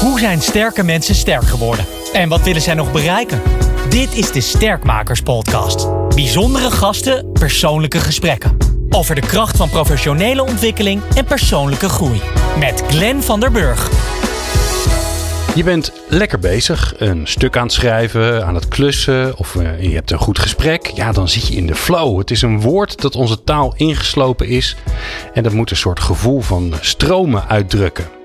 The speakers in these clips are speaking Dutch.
Hoe zijn sterke mensen sterk geworden? En wat willen zij nog bereiken? Dit is de Sterkmakers Podcast. Bijzondere gasten, persoonlijke gesprekken. Over de kracht van professionele ontwikkeling en persoonlijke groei. Met Glenn van der Burg. Je bent lekker bezig, een stuk aan het schrijven, aan het klussen of uh, je hebt een goed gesprek. Ja, dan zit je in de flow. Het is een woord dat onze taal ingeslopen is en dat moet een soort gevoel van stromen uitdrukken.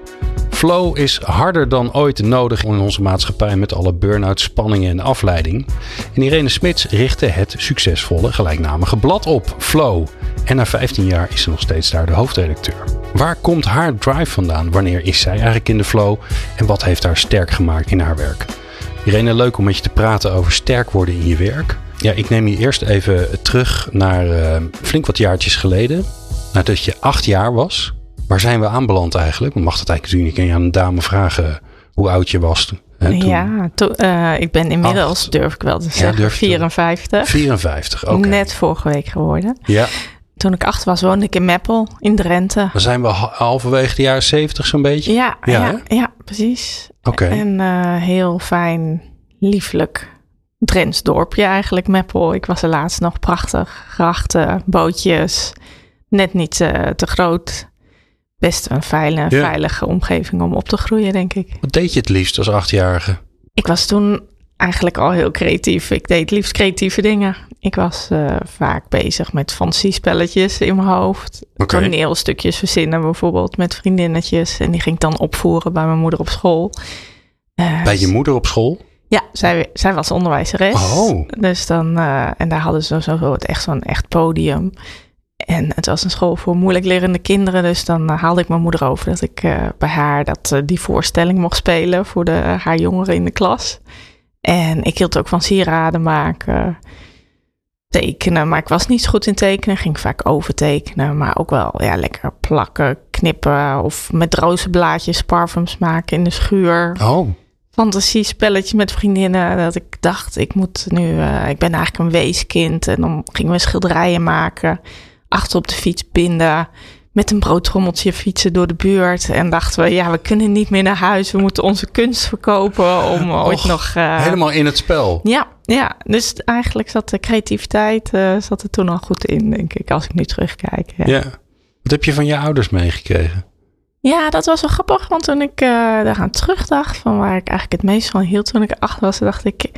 Flow is harder dan ooit nodig in onze maatschappij met alle burn-out, spanningen en afleiding. En Irene Smits richtte het succesvolle gelijknamige blad op, Flow. En na 15 jaar is ze nog steeds daar de hoofdredacteur. Waar komt haar drive vandaan? Wanneer is zij eigenlijk in de flow? En wat heeft haar sterk gemaakt in haar werk? Irene, leuk om met je te praten over sterk worden in je werk. Ja, ik neem je eerst even terug naar uh, flink wat jaartjes geleden. Nadat je acht jaar was. Waar zijn we aanbeland eigenlijk? Mag dat eigenlijk natuurlijk niet. Aan een dame vragen hoe oud je was? Hè, ja, uh, ik ben inmiddels, acht. durf ik wel te zeggen, ja, 54. 54, oké. Okay. Net vorige week geworden. Ja. Toen ik acht was, woonde ik in Meppel in Drenthe. Dan zijn we halverwege de jaren 70 zo'n beetje? Ja, ja, ja, ja precies. Oké. Okay. En uh, heel fijn, lieflijk Drents dorpje eigenlijk, Meppel. Ik was er laatst nog prachtig. Grachten, bootjes, net niet uh, te groot best een veilige, ja. veilige omgeving om op te groeien, denk ik. Wat deed je het liefst als achtjarige? Ik was toen eigenlijk al heel creatief. Ik deed liefst creatieve dingen. Ik was uh, vaak bezig met fantasiespelletjes in mijn hoofd. Okay. Toneelstukjes verzinnen bijvoorbeeld met vriendinnetjes. En die ging ik dan opvoeren bij mijn moeder op school. Uh, bij je moeder op school? Ja, zij, zij was onderwijzeres. Oh. Dus dan, uh, en daar hadden ze zo, zo echt zo'n echt podium. En het was een school voor moeilijk lerende kinderen. Dus dan uh, haalde ik mijn moeder over dat ik uh, bij haar dat, uh, die voorstelling mocht spelen voor de, haar jongeren in de klas. En ik hield ook van sieraden maken, tekenen. Maar ik was niet zo goed in tekenen. Ging vaak overtekenen. Maar ook wel ja, lekker plakken, knippen. Of met rozenblaadjes parfums maken in de schuur. Oh. Fantasiespelletje met vriendinnen. Dat ik dacht, ik moet nu. ik ben eigenlijk een weeskind. En dan gingen we schilderijen maken achter op de fiets binden. Met een broodtrommeltje fietsen door de buurt. En dachten we, ja, we kunnen niet meer naar huis. We moeten onze kunst verkopen om Och, ooit nog... Uh... Helemaal in het spel. Ja, ja, dus eigenlijk zat de creativiteit uh, zat er toen al goed in, denk ik, als ik nu terugkijk. Ja. ja. Wat heb je van je ouders meegekregen? Ja, dat was wel grappig, want toen ik uh, daaraan terugdacht, van waar ik eigenlijk het meest van hield toen ik acht was, dacht ik,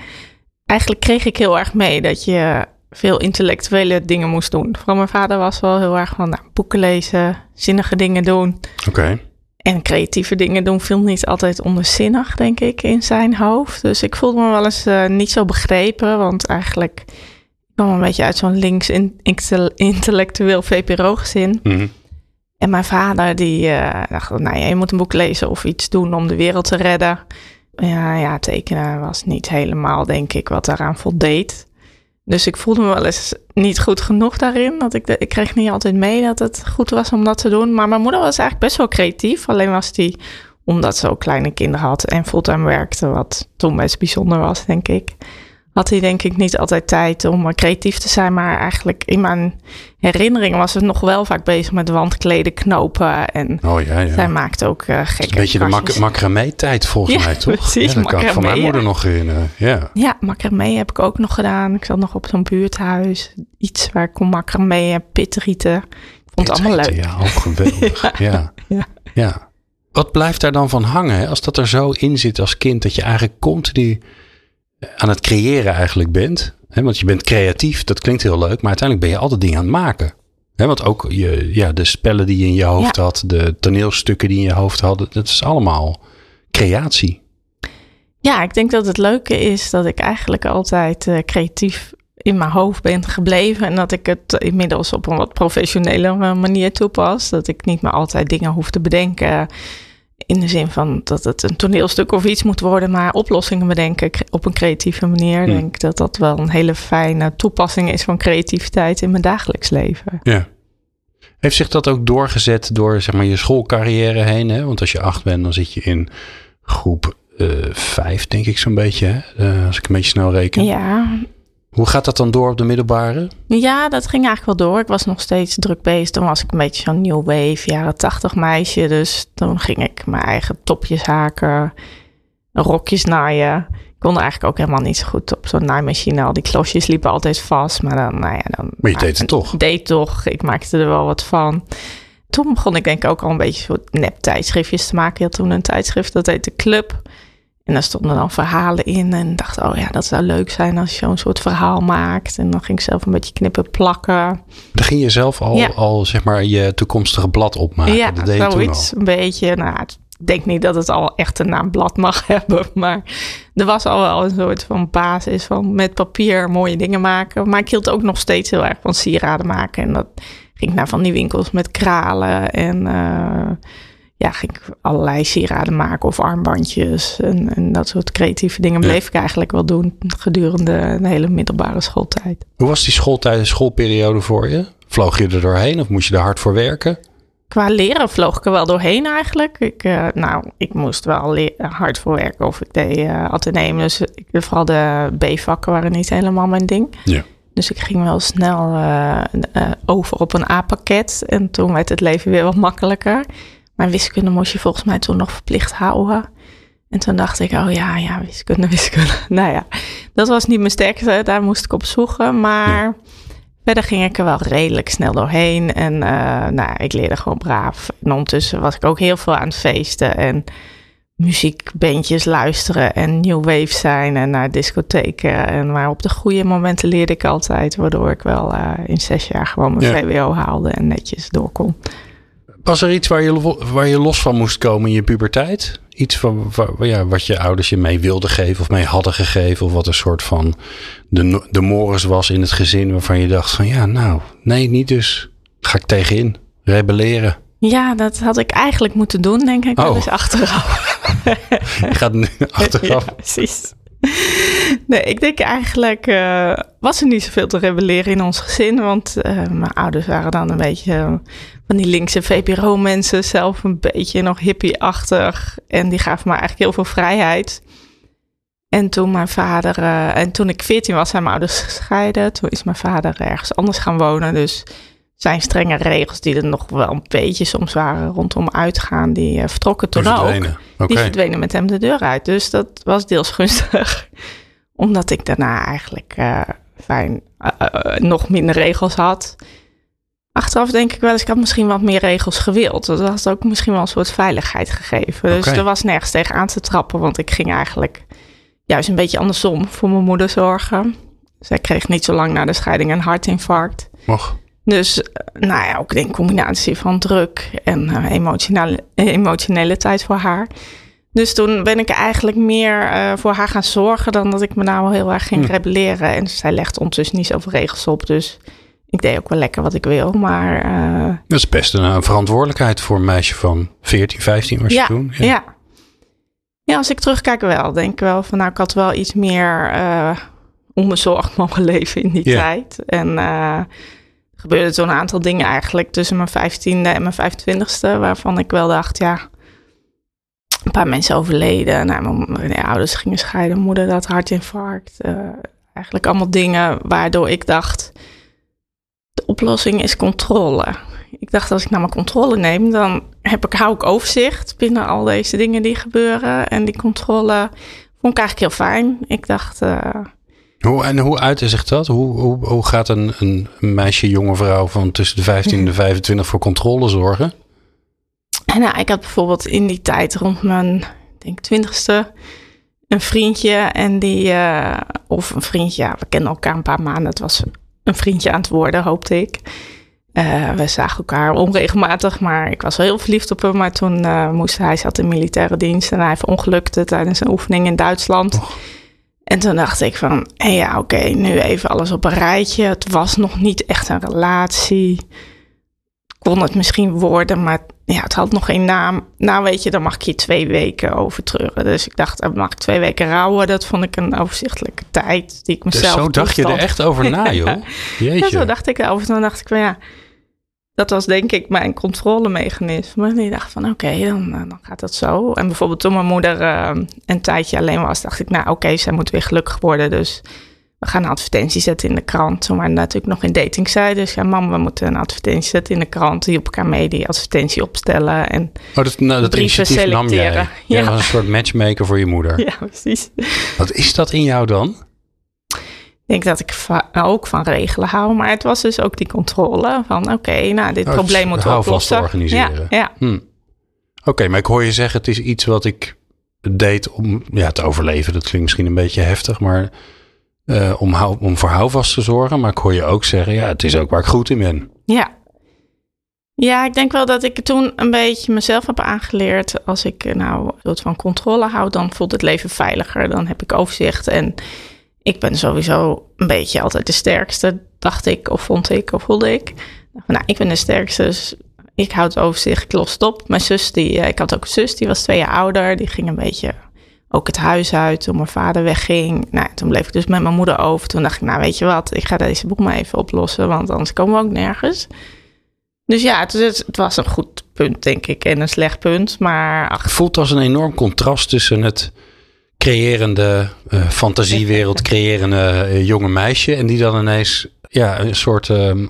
eigenlijk kreeg ik heel erg mee dat je veel intellectuele dingen moest doen. Vooral mijn vader was wel heel erg van nou, boeken lezen, zinnige dingen doen. Oké. Okay. En creatieve dingen doen viel niet altijd onderzinnig, denk ik, in zijn hoofd. Dus ik voelde me wel eens uh, niet zo begrepen, want eigenlijk ik kwam een beetje uit zo'n links in, intellectueel VPRO-gezin. Mm -hmm. En mijn vader die uh, dacht, nou ja, je moet een boek lezen of iets doen om de wereld te redden. Ja, ja, tekenen was niet helemaal, denk ik, wat daaraan voldeed. Dus ik voelde me wel eens niet goed genoeg daarin. Dat ik, ik kreeg niet altijd mee dat het goed was om dat te doen. Maar mijn moeder was eigenlijk best wel creatief. Alleen was die, omdat ze ook kleine kinderen had en fulltime werkte, wat toen best bijzonder was, denk ik. Had hij denk ik niet altijd tijd om creatief te zijn. Maar eigenlijk in mijn herinneringen was het nog wel vaak bezig met wandkleden, knopen. En oh, ja, ja. zij maakte ook uh, gekke Een beetje de mak macramee tijd volgens ja, mij, toch? Precies, ja, dat kan ik van mijn moeder nog herinneren. Ja, ja macramee heb ik ook nog gedaan. Ik zat nog op zo'n buurthuis. Iets waar ik kon macramee en pitrieten. Ik vond het allemaal leuk. Ja, ook geweldig. ja. ja. Wat blijft daar dan van hangen? Als dat er zo in zit als kind, dat je eigenlijk continu aan het creëren eigenlijk bent. Hè? Want je bent creatief, dat klinkt heel leuk, maar uiteindelijk ben je altijd dingen aan het maken. Hè? Want ook je, ja, de spellen die je in je hoofd Ja. had, de toneelstukken die in je hoofd hadden, dat is allemaal creatie. Ja, ik denk dat het leuke is dat ik eigenlijk altijd uh, creatief in mijn hoofd ben gebleven. En dat ik het inmiddels op een wat professionele manier toepas. Dat ik niet meer altijd dingen hoef te bedenken. In de zin van dat het een toneelstuk of iets moet worden, maar oplossingen bedenken op een creatieve manier. Ik Hmm. denk dat dat wel een hele fijne toepassing is van creativiteit in mijn dagelijks leven. Ja. Heeft zich dat ook doorgezet door zeg maar, je schoolcarrière heen? Hè? Want als je acht bent, dan zit je in groep uh, vijf, denk ik zo'n beetje. Hè? Uh, als ik een beetje snel reken. Ja, Hoe gaat dat dan door op de middelbare? Ja, dat ging eigenlijk wel door. Ik was nog steeds druk bezig. Toen was ik een beetje zo'n new wave, jaren tachtig meisje. Dus toen ging ik mijn eigen topjes haken, rokjes naaien. Ik kon er eigenlijk ook helemaal niet zo goed op zo'n naaimachine. Al die klosjes liepen altijd vast. Maar dan, nou ja, dan... Maar je deed het toch? Deed toch. Ik maakte er wel wat van. Toen begon ik denk ik ook al een beetje soort nep tijdschriftjes te maken. Je had toen een tijdschrift, dat heette Club. En daar stonden dan verhalen in. En dacht, oh ja, dat zou leuk zijn als je zo'n soort verhaal maakt. En dan ging ik zelf een beetje knippen, plakken. Dan ging je zelf al, Ja. al zeg maar, je toekomstige blad opmaken. ja, dat deed zoiets. Een beetje. Nou, ik denk niet dat het al echt een naamblad mag hebben. Maar er was al wel een soort van basis van met papier mooie dingen maken. Maar ik hield ook nog steeds heel erg van sieraden maken. En dat ging ik naar van die winkels met kralen. En eh, ja, ging ik allerlei sieraden maken of armbandjes. En, en dat soort creatieve dingen Ja. bleef ik eigenlijk wel doen gedurende de hele middelbare schooltijd. Hoe was die schooltijd, de schoolperiode voor je? Vloog je er doorheen of moest je er hard voor werken? Qua leren vloog ik er wel doorheen eigenlijk. Ik, eh, nou, ik moest wel hard voor werken of ik deed uh, ateneum. Dus ik, vooral de B-vakken waren niet helemaal mijn ding. Ja. Dus ik ging wel snel eh, over op een A-pakket. En toen werd het leven weer wat makkelijker. Maar wiskunde moest je volgens mij toen nog verplicht houden. En toen dacht ik, oh ja, ja, wiskunde, wiskunde. Nou ja, dat was niet mijn sterkste. Daar moest ik op zoeken. Maar verder ging ik er wel redelijk snel doorheen. En eh, nou, ik leerde gewoon braaf. En ondertussen was ik ook heel veel aan het feesten. En muziekbandjes luisteren en new wave zijn en naar discotheken. En maar op de goede momenten leerde ik altijd, waardoor ik wel eh, in zes jaar gewoon mijn Ja. VWO haalde en netjes door kon. Was er iets waar je, waar je los van moest komen in je puberteit? Iets van, ja, wat je ouders je mee wilden geven of mee hadden gegeven? Of wat een soort van de, de mores was in het gezin waarvan je dacht van ja, nou, nee, niet dus. Ga ik tegenin, rebelleren. Ja, dat had ik eigenlijk moeten doen, denk ik. Oh. eens achteraf. Je gaat nu achteraf. Ja, precies. Nee, ik denk eigenlijk eh, was er niet zoveel te rebelleren in ons gezin. Want eh, mijn ouders waren dan een beetje van die linkse VPRO-mensen. Zelf een beetje nog hippie-achtig. En die gaven me eigenlijk heel veel vrijheid. En toen mijn vader... eh, en toen ik 14 was, zijn mijn ouders gescheiden. Toen is mijn vader ergens anders gaan wonen. Dus zijn strenge regels die er nog wel een beetje soms waren rondom uitgaan. Die eh, vertrokken toen ook. Die verdwenen met hem de deur uit. Dus dat was deels gunstig. Omdat ik daarna eigenlijk eh, fijn nog minder regels had. Achteraf denk ik wel eens, ik had misschien wat meer regels gewild. Dat had ook misschien wel een soort veiligheid gegeven. Dus er was nergens tegen aan te trappen. Want ik ging eigenlijk juist een beetje andersom voor mijn moeder zorgen. Zij kreeg niet zo lang na de scheiding een hartinfarct. Mocht. Dus, eh, nou ja, ook een combinatie van druk en eh, emotionele, emotionele tijd voor haar. Dus toen ben ik eigenlijk meer eh, voor haar gaan zorgen dan dat ik me nou heel erg ging Hm. rebelleren. En zij legt ondertussen niet zoveel regels op, dus ik deed ook wel lekker wat ik wil. Maar eh, Dat is best een eh, verantwoordelijkheid voor een meisje van 14, 15 was je ja, toen. ja. ja. als ik terugkijk wel, denk ik wel van nou, ik had wel iets meer eh onbezorgd mogen leven in die Ja. tijd. En eh, er gebeurde een aantal dingen eigenlijk tussen mijn 15e en mijn 25e, waarvan ik wel dacht, ja, een paar mensen overleden. Nou, mijn, mijn ouders gingen scheiden, moeder had hartinfarct. eigenlijk allemaal dingen waardoor ik dacht, de oplossing is controle. Ik dacht, als ik nou mijn controle neem, dan heb ik, hou ik overzicht binnen al deze dingen die gebeuren. En die controle vond ik eigenlijk heel fijn. Ik dacht, eh, Hoe, en hoe uitte zich dat? Hoe, hoe, hoe gaat een, een meisje, jonge vrouw van tussen de 15 en de 25 voor controle zorgen? En nou, ik had bijvoorbeeld in die tijd rond mijn, denk twintigste, een vriendje en die, eh, of een vriendje, ja, we kennen elkaar een paar maanden. Het was een vriendje aan het worden, hoopte ik. Eh, we zagen elkaar onregelmatig, maar ik was wel heel verliefd op hem. Maar toen eh, moest hij, zat in militaire dienst en hij verongelukte tijdens een oefening in Duitsland. En toen dacht ik van, hé, ja, oké, nu even alles op een rijtje. Het was nog niet echt een relatie kon het misschien worden, maar ja, het had nog geen naam. Nou, weet je, dan mag ik hier twee weken over treuren. Dus ik dacht, dan mag ik twee weken rouwen. Dat vond ik een overzichtelijke tijd die ik Dus mezelf zo dacht je er echt over na, joh. Ja, Jeetje. zo dacht ik erover. Toen dacht ik van ja, dat was denk ik mijn controlemechanisme. En ik dacht van oké, dan, eh, dan gaat dat zo. En bijvoorbeeld toen mijn moeder eh, een tijdje alleen was, dacht ik nou oké, zij moet weer gelukkig worden. Dus we gaan een advertentie zetten in de krant. Waren natuurlijk nog in dating Dus ja, mam, we moeten een advertentie zetten in de krant. Die op elkaar mee die advertentie opstellen. En oh, dat, nou, dat brieven selecteren. Nam jij. Jij ja. was een soort matchmaker voor je moeder. Ja, precies. Wat is dat in jou dan? Ik denk dat ik ook van regelen hou. Maar het was dus ook die controle van... oké, nou, dit oh, probleem moeten we oplossen. organiseren. Ja, ja. Hm. Oké, maar ik hoor je zeggen... het is iets wat ik deed om ja, te overleven. Dat klinkt misschien een beetje heftig, maar uh, om, hou, om voor houvast te zorgen. Maar ik hoor je ook zeggen, ja, het is ook waar ik goed in ben. Ja. Ja, ik denk wel dat ik toen een beetje mezelf heb aangeleerd. Als ik eh, nou soort van controle hou, dan voelt het leven veiliger. Dan heb ik overzicht. En ik ben sowieso een beetje altijd de sterkste, dacht ik, of vond ik, of voelde ik. Nou, ik ben de sterkste, dus ik houd overzicht, ik los het op. Mijn zus, die, eh, ik had ook een zus, die was twee jaar ouder. Die ging een beetje ook het huis uit toen mijn vader wegging. Nou, toen bleef ik dus met mijn moeder over. Toen dacht ik, nou weet je wat, ik ga deze boek maar even oplossen, want anders komen we ook nergens. Dus ja, het, het was een goed punt, denk ik, en een slecht punt. Maar ach. Het voelt als een enorm contrast tussen het creërende, uh, fantasiewereld creërende uh, jonge meisje en die dan ineens ja, een soort um,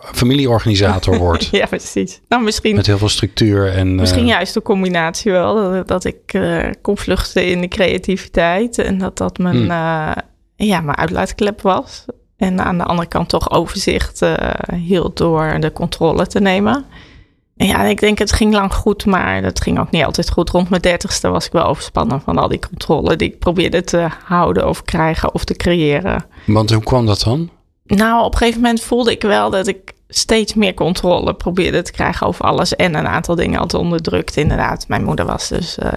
familieorganisator wordt. ja, precies. Nou, misschien, Met heel veel structuur. En, misschien uh, juist de combinatie wel. Dat, dat ik uh, kon vluchten in de creativiteit. En dat dat mijn, hmm. uh, ja, mijn uitlaatklep was. En aan de andere kant toch overzicht hield door de controle te nemen. En ja, ik denk het ging lang goed, maar dat ging ook niet altijd goed. Rond mijn dertigste was ik wel overspannen van al die controle die ik probeerde te houden of krijgen of te creëren. Want hoe kwam dat dan? Nou, op een gegeven moment voelde ik wel dat ik steeds meer controle probeerde te krijgen over alles. En een aantal dingen had onderdrukt. Inderdaad, mijn moeder was dus uh,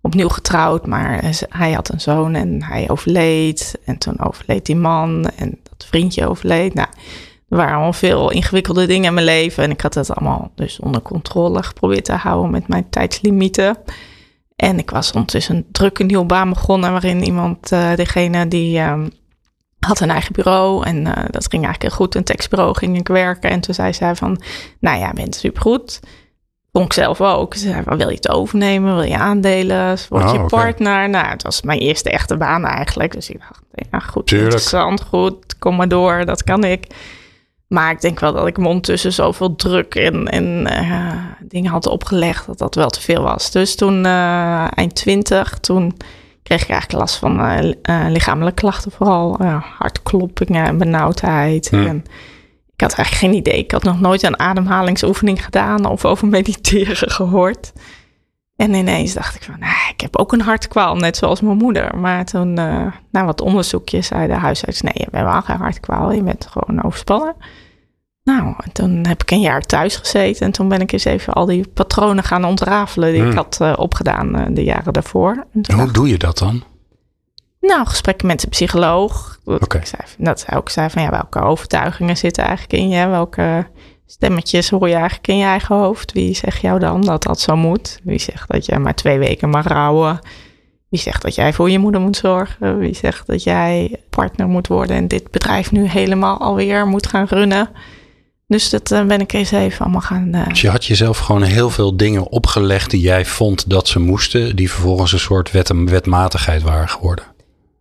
opnieuw getrouwd, maar hij had een zoon en hij overleed. En toen overleed die man en dat vriendje overleed. Nou, er waren al veel ingewikkelde dingen in mijn leven. En ik had dat allemaal dus onder controle geprobeerd te houden met mijn tijdslimieten. En ik was ondertussen een drukke nieuwe baan begonnen, waarin iemand, uh, degene die uh, had een eigen bureau en uh, dat ging eigenlijk heel goed. Een tekstbureau ging ik werken. En toen zei zij van, nou ja, bent supergoed. Vond ik zelf ook. Ze zei, wil je het overnemen? Wil je aandelen? Word oh, je partner? Nou, het was mijn eerste echte baan eigenlijk. Dus ik dacht, ja goed, Tuurlijk. interessant, goed, kom maar door, dat kan ik. Maar ik denk wel dat ik me ondertussen zoveel druk en, en uh, dingen had opgelegd dat dat wel te veel was. Dus toen, uh, eind twintig, toen kreeg ik eigenlijk last van uh, lichamelijke klachten, vooral hartkloppingen en benauwdheid. En ik had eigenlijk geen idee. Ik had nog nooit een ademhalingsoefening gedaan of over mediteren gehoord. En ineens dacht ik van, nah, ik heb ook een hartkwaal, net zoals mijn moeder. Maar toen, na wat onderzoekjes, zei de huisarts, nee, je hebt helemaal geen hartkwaal. Je bent gewoon overspannen. Nou, en toen heb ik een jaar thuis gezeten en toen ben ik eens even al die patronen gaan ontrafelen die ik hmm. had uh, opgedaan uh, de jaren daarvoor. En hoe doe je dat dan? Nou, gesprekken met de psycholoog. Dat, okay. zei, dat hij ook zei van ja, welke overtuigingen zitten eigenlijk in je? Welke stemmetjes hoor je eigenlijk in je eigen hoofd? Wie zegt jou dan dat dat zo moet? Wie zegt dat jij maar twee weken mag rouwen? Wie zegt dat jij voor je moeder moet zorgen? Wie zegt dat jij partner moet worden en dit bedrijf nu helemaal alweer moet gaan runnen? Dus dat uh, ben ik eens even allemaal gaan. Uh... Dus je had jezelf gewoon heel veel dingen opgelegd die jij vond dat ze moesten, die vervolgens een soort wet wetmatigheid waren geworden.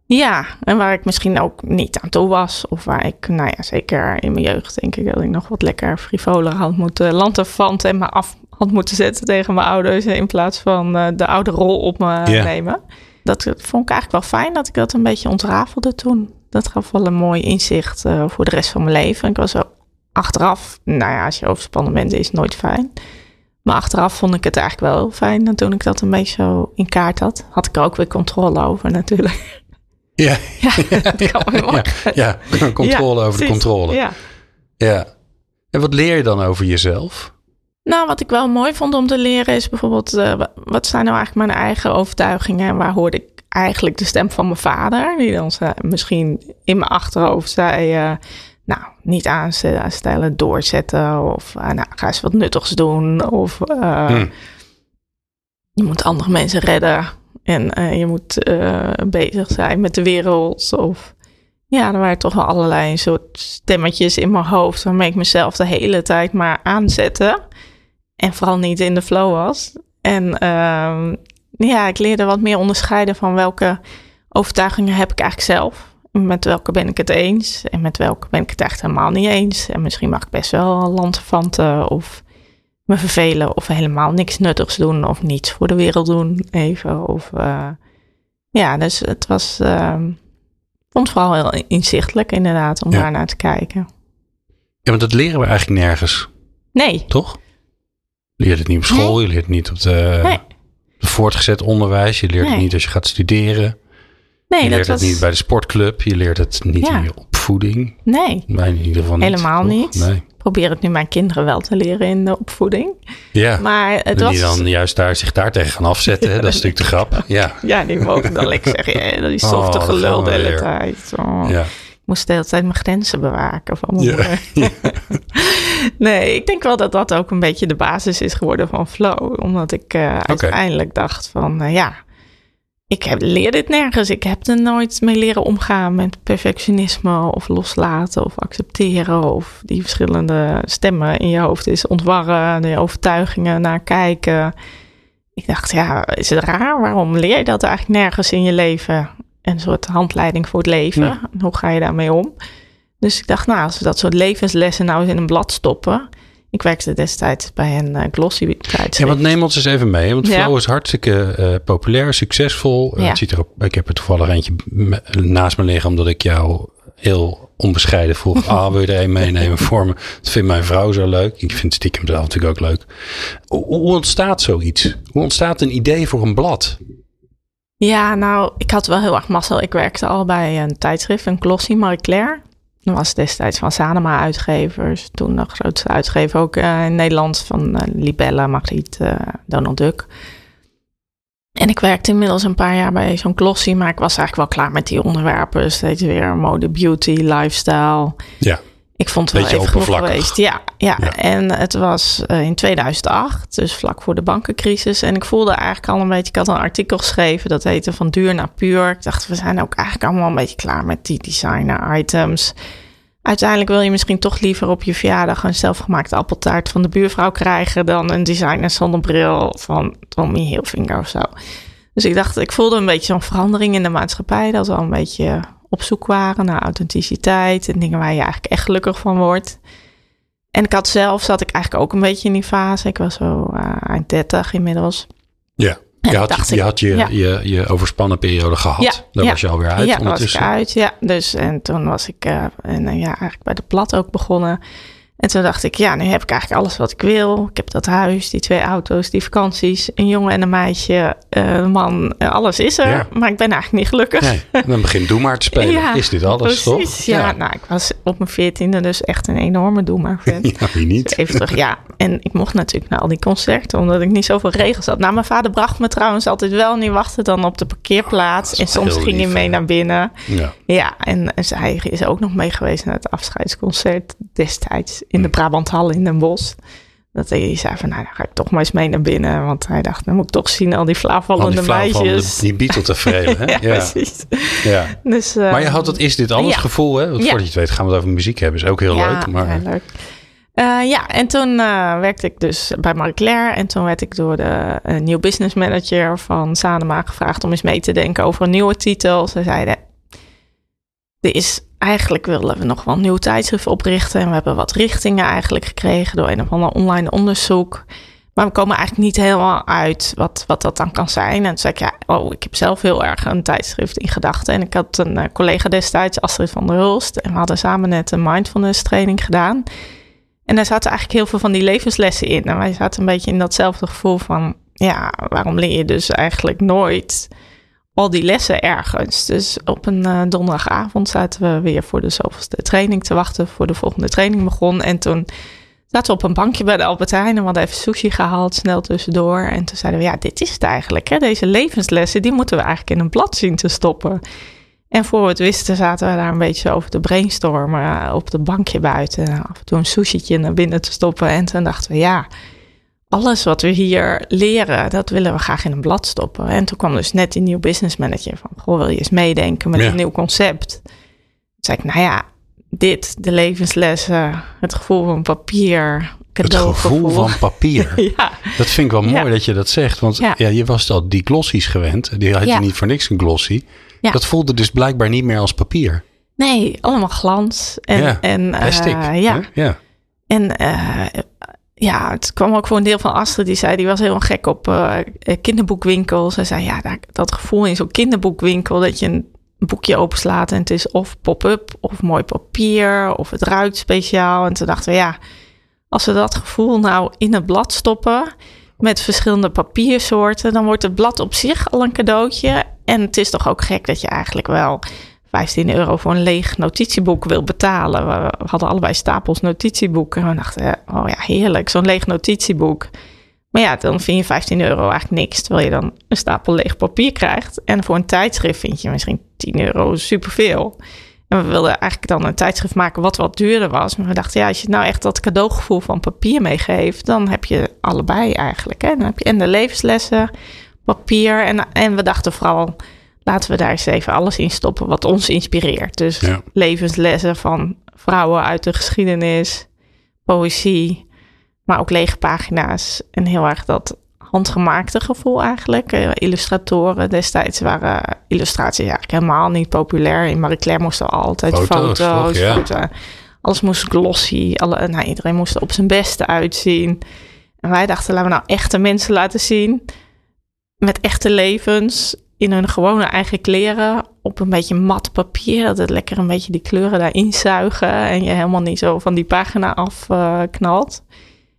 Ja, en waar ik misschien ook niet aan toe was. Of waar ik, nou ja, zeker in mijn jeugd denk ik dat ik nog wat lekker frivoler had moeten lanterfanten en me af had moeten zetten tegen mijn ouders. In plaats van uh, de oude rol op me nemen. Dat vond ik eigenlijk wel fijn dat ik dat een beetje ontrafelde toen. Dat gaf wel een mooi inzicht voor de rest van mijn leven. Ik was ook achteraf, nou ja, als je overspannen bent, is het nooit fijn. Maar achteraf vond ik het eigenlijk wel heel fijn. En toen ik dat een beetje zo in kaart had, had ik er ook weer controle over natuurlijk. Ja, ja dat kan wel ja, ja, controle over de controle. Ja. ja. En wat leer je dan over jezelf? Nou, wat ik wel mooi vond om te leren is bijvoorbeeld, uh, wat zijn nou eigenlijk mijn eigen overtuigingen en waar hoorde ik eigenlijk de stem van mijn vader, die dan zei, misschien in mijn achterhoofd zei, uh, nou, niet aanstellen, doorzetten of uh, nou, ga eens wat nuttigs doen of uh, hmm. je moet andere mensen redden en uh, je moet bezig zijn met de wereld of ja, er waren toch wel allerlei soort stemmetjes in mijn hoofd waarmee ik mezelf de hele tijd maar aanzette en vooral niet in de flow was. En ehm, ja, ik leerde wat meer onderscheiden van welke overtuigingen heb ik eigenlijk zelf Met welke ben ik het eens en met welke ben ik het echt helemaal niet eens. En misschien mag ik best wel landvanten of me vervelen of helemaal niks nuttigs doen of niets voor de wereld doen even. Of, uh, ja, dus het was, uh, vond vooral heel inzichtelijk inderdaad om daar naar te kijken. Ja, maar dat leren we eigenlijk nergens. Nee. Toch? Je leert het niet op school, nee. je leert het niet op de, nee. de voortgezet onderwijs, je leert nee. het niet als je gaat studeren. Nee, je dat leert was... het niet bij de sportclub, je leert het niet Ja. in je opvoeding. Nee, Bij in ieder geval niet. helemaal toch? niet. Nee. Ik probeer het nu mijn kinderen wel te leren in de opvoeding. Ja, Maar het was... die dan juist daar, zich daar tegen gaan afzetten. Dat is natuurlijk de grap. Ja, Ja, die mogen dan lekker zeggen, ja, die softe Oh, gelul de hele tijd. Oh. ja. Ik moest de hele tijd mijn grenzen bewaken van mijn Ja. nee, ik denk wel dat dat ook een beetje de basis is geworden van flow. Omdat ik eh, uiteindelijk dacht van, eh, ja, ik heb, leer dit nergens. Ik heb er nooit mee leren omgaan met perfectionisme of loslaten of accepteren. Of die verschillende stemmen in je hoofd is ontwarren, de overtuigingen naar kijken. Ik dacht, ja, is het raar? Waarom leer je dat eigenlijk nergens in je leven? Een soort handleiding voor het leven. Ja. Hoe ga je daarmee om? Dus ik dacht, nou, als we dat soort levenslessen nou eens in een blad stoppen. Ik werkte destijds bij een eh, glossy tijdschrift. Ja, want neem ons eens even mee. Want Ja. Flow is hartstikke eh, populair, succesvol. Eh, Ja. het ziet er ook, ik heb er toevallig eentje naast me liggen, omdat ik jou heel onbescheiden vroeg. Ah, wil je er een meenemen voor me? Dat vindt mijn vrouw zo leuk. Ik vind stiekem zelf natuurlijk ook leuk. Hoe, hoe ontstaat zoiets? Hoe ontstaat een idee voor een blad? Ja, nou, ik had wel heel erg mazzel. Ik werkte al bij een tijdschrift, een glossy Marie Claire. Dat was destijds van Sanema uitgevers. Toen de grootste uitgever ook eh, in Nederland van eh, Libelle, Margriet, eh, Donald Duck. En ik werkte inmiddels een paar jaar bij zo'n glossy, maar ik was eigenlijk wel klaar met die onderwerpen. Steeds weer mode, beauty, lifestyle. Ja, Ik vond het wel even genoeg geweest. Ja, ja. Ja. en het was in 2008, dus vlak voor de bankencrisis. En ik voelde eigenlijk al een beetje, ik had een artikel geschreven, dat heette Van Duur naar Puur. Ik dacht, we zijn ook eigenlijk allemaal een beetje klaar met die designer items. Uiteindelijk wil je misschien toch liever op je verjaardag een zelfgemaakte appeltaart van de buurvrouw krijgen dan een designer zonnebril van Tommy Hilfiger of zo. Dus ik dacht, ik voelde een beetje zo'n verandering in de maatschappij. Dat we al een beetje op zoek waren naar authenticiteit en dingen waar je eigenlijk echt gelukkig van wordt. En ik had zelf, zat ik eigenlijk ook een beetje in die fase. Ik was zo eh, eind 30 inmiddels. ja. Je had, dacht, je, ik- had je, ja. je, je overspannen periode gehad. Ja, Daar ja. was je alweer uit ja, was ik uit. Ja, dus en toen was ik eh, en, ja, eigenlijk bij de plat ook begonnen. En toen dacht ik, ja, nu heb ik eigenlijk alles wat ik wil. Ik heb dat huis, die twee auto's, die vakanties, een jongen en een meisje, eh, een man, eh, alles is er. Ja. Maar ik ben eigenlijk niet gelukkig. Nee, dan begint Doe maar te spelen. Ja, is dit alles, Precies, toch? ja. Nou, ik was op mijn veertiende dus echt een enorme doemer fan. Ja, wie niet? Even terug, ja. En ik mocht natuurlijk naar al die concerten, omdat ik niet zoveel regels had. Nou, mijn vader bracht me trouwens altijd wel en die wachtte dan op de parkeerplaats. dat en soms ging hij mee hè? naar binnen. Ja. Ja, en, en zij is ook nog mee geweest naar het afscheidsconcert destijds in de Brabanthal in Den Bosch. Dat hij zei van, nou, dan ga ik toch maar eens mee naar binnen. Want hij dacht, dan moet ik toch zien al die Al flauwvallende meisjes. die Beatle tevreden, hè? ja, ja. precies. ja. Dus, eh, Maar je had het is dit alles ja. gevoel, hè? Want voordat je het weet gaan we het over muziek hebben. Is ook heel leuk. Maar ja, leuk. Eh, ja, en toen eh, werkte ik dus bij Marie Claire. En toen werd ik door de nieuw business manager van Sanema gevraagd om eens mee te denken over een nieuwe titel. Ze zeiden, er is eigenlijk willen we nog wel een nieuw tijdschrift oprichten. En we hebben wat richtingen eigenlijk gekregen door een of ander online onderzoek. Maar we komen eigenlijk niet helemaal uit wat, wat dat dan kan zijn. En toen zei ik, ja, oh, ik heb zelf heel erg een tijdschrift in gedachten. En ik had een eh, collega destijds, Astrid van der Hulst. En we hadden samen net een mindfulness training gedaan. En daar zaten eigenlijk heel veel van die levenslessen in. En wij zaten een beetje in datzelfde gevoel van... ja, waarom leer je dus eigenlijk nooit al die lessen ergens? Dus op een eh, donderdagavond zaten we weer voor de zoveelste training te wachten... voor de volgende training begon. En toen zaten we op een bankje bij de Albert Heijn... en we hadden even sushi gehaald, snel tussendoor. En toen zeiden we, ja, dit is het eigenlijk. Hè? Deze levenslessen, die moeten we eigenlijk in een blad zien te stoppen... En voor we het wisten zaten we daar een beetje over te brainstormen eh, op het bankje buiten. Af en toe een sushietje naar binnen te stoppen. En toen dachten we, ja, alles wat we hier leren, dat willen we graag in een blad stoppen. En toen kwam dus net die nieuw business manager van, goh, wil je eens meedenken met Ja. een nieuw concept? Toen zei ik, nou ja, dit, de levenslessen, het gevoel van papier, Het gevoel van papier. ja, Dat vind ik wel mooi Ja. dat je dat zegt. Want ja. Ja. je was al die glossies gewend. Die had je niet voor niks een glossy. Ja. Dat voelde dus blijkbaar niet meer als papier. nee, allemaal glans. En, en, eh, Plastic. ja, hè? ja. En eh, ja, het kwam ook voor een deel van Astrid. Die zei, die was heel gek op eh, kinderboekwinkels. Zij zei, ja, dat, dat gevoel in zo'n kinderboekwinkel... dat je een boekje openslaat en het is of pop-up... of mooi papier, of het ruikt speciaal. En toen dachten we, ja, als we dat gevoel nou in het blad stoppen... met verschillende papiersoorten... dan wordt het blad op zich al een cadeautje. En het is toch ook gek dat je eigenlijk wel... 15 euro voor een leeg notitieboek wil betalen. We hadden allebei stapels notitieboeken. En we dachten, oh ja, heerlijk, zo'n leeg notitieboek. Maar ja, dan vind je 15 euro eigenlijk niks. Terwijl je dan een stapel leeg papier krijgt. En voor een tijdschrift vind je misschien 10 euro superveel. En we wilden eigenlijk dan een tijdschrift maken wat wat duurder was. Maar we dachten, ja, als je nou echt dat cadeaugevoel van papier meegeeft... dan heb je allebei eigenlijk. Hè? Dan heb je en de levenslessen, papier. En, en we dachten vooral, laten we daar eens even alles in stoppen wat ons inspireert. Dus Ja. levenslessen van vrouwen uit de geschiedenis, poëzie, maar ook lege pagina's. En heel erg dat handgemaakte gevoel eigenlijk. Eh, illustratoren destijds waren illustraties eigenlijk helemaal niet populair. In Marie Claire moesten altijd Foto's, foto's, toch? Ja. foto- alles moest glossy. Alle, nou, iedereen moest er op zijn beste uitzien. En wij dachten, laten we nou echte mensen laten zien. Met echte levens. In hun gewone eigen kleren. Op een beetje mat papier. Dat het lekker een beetje die kleuren daarin zuigen. En je helemaal niet zo van die pagina afknalt.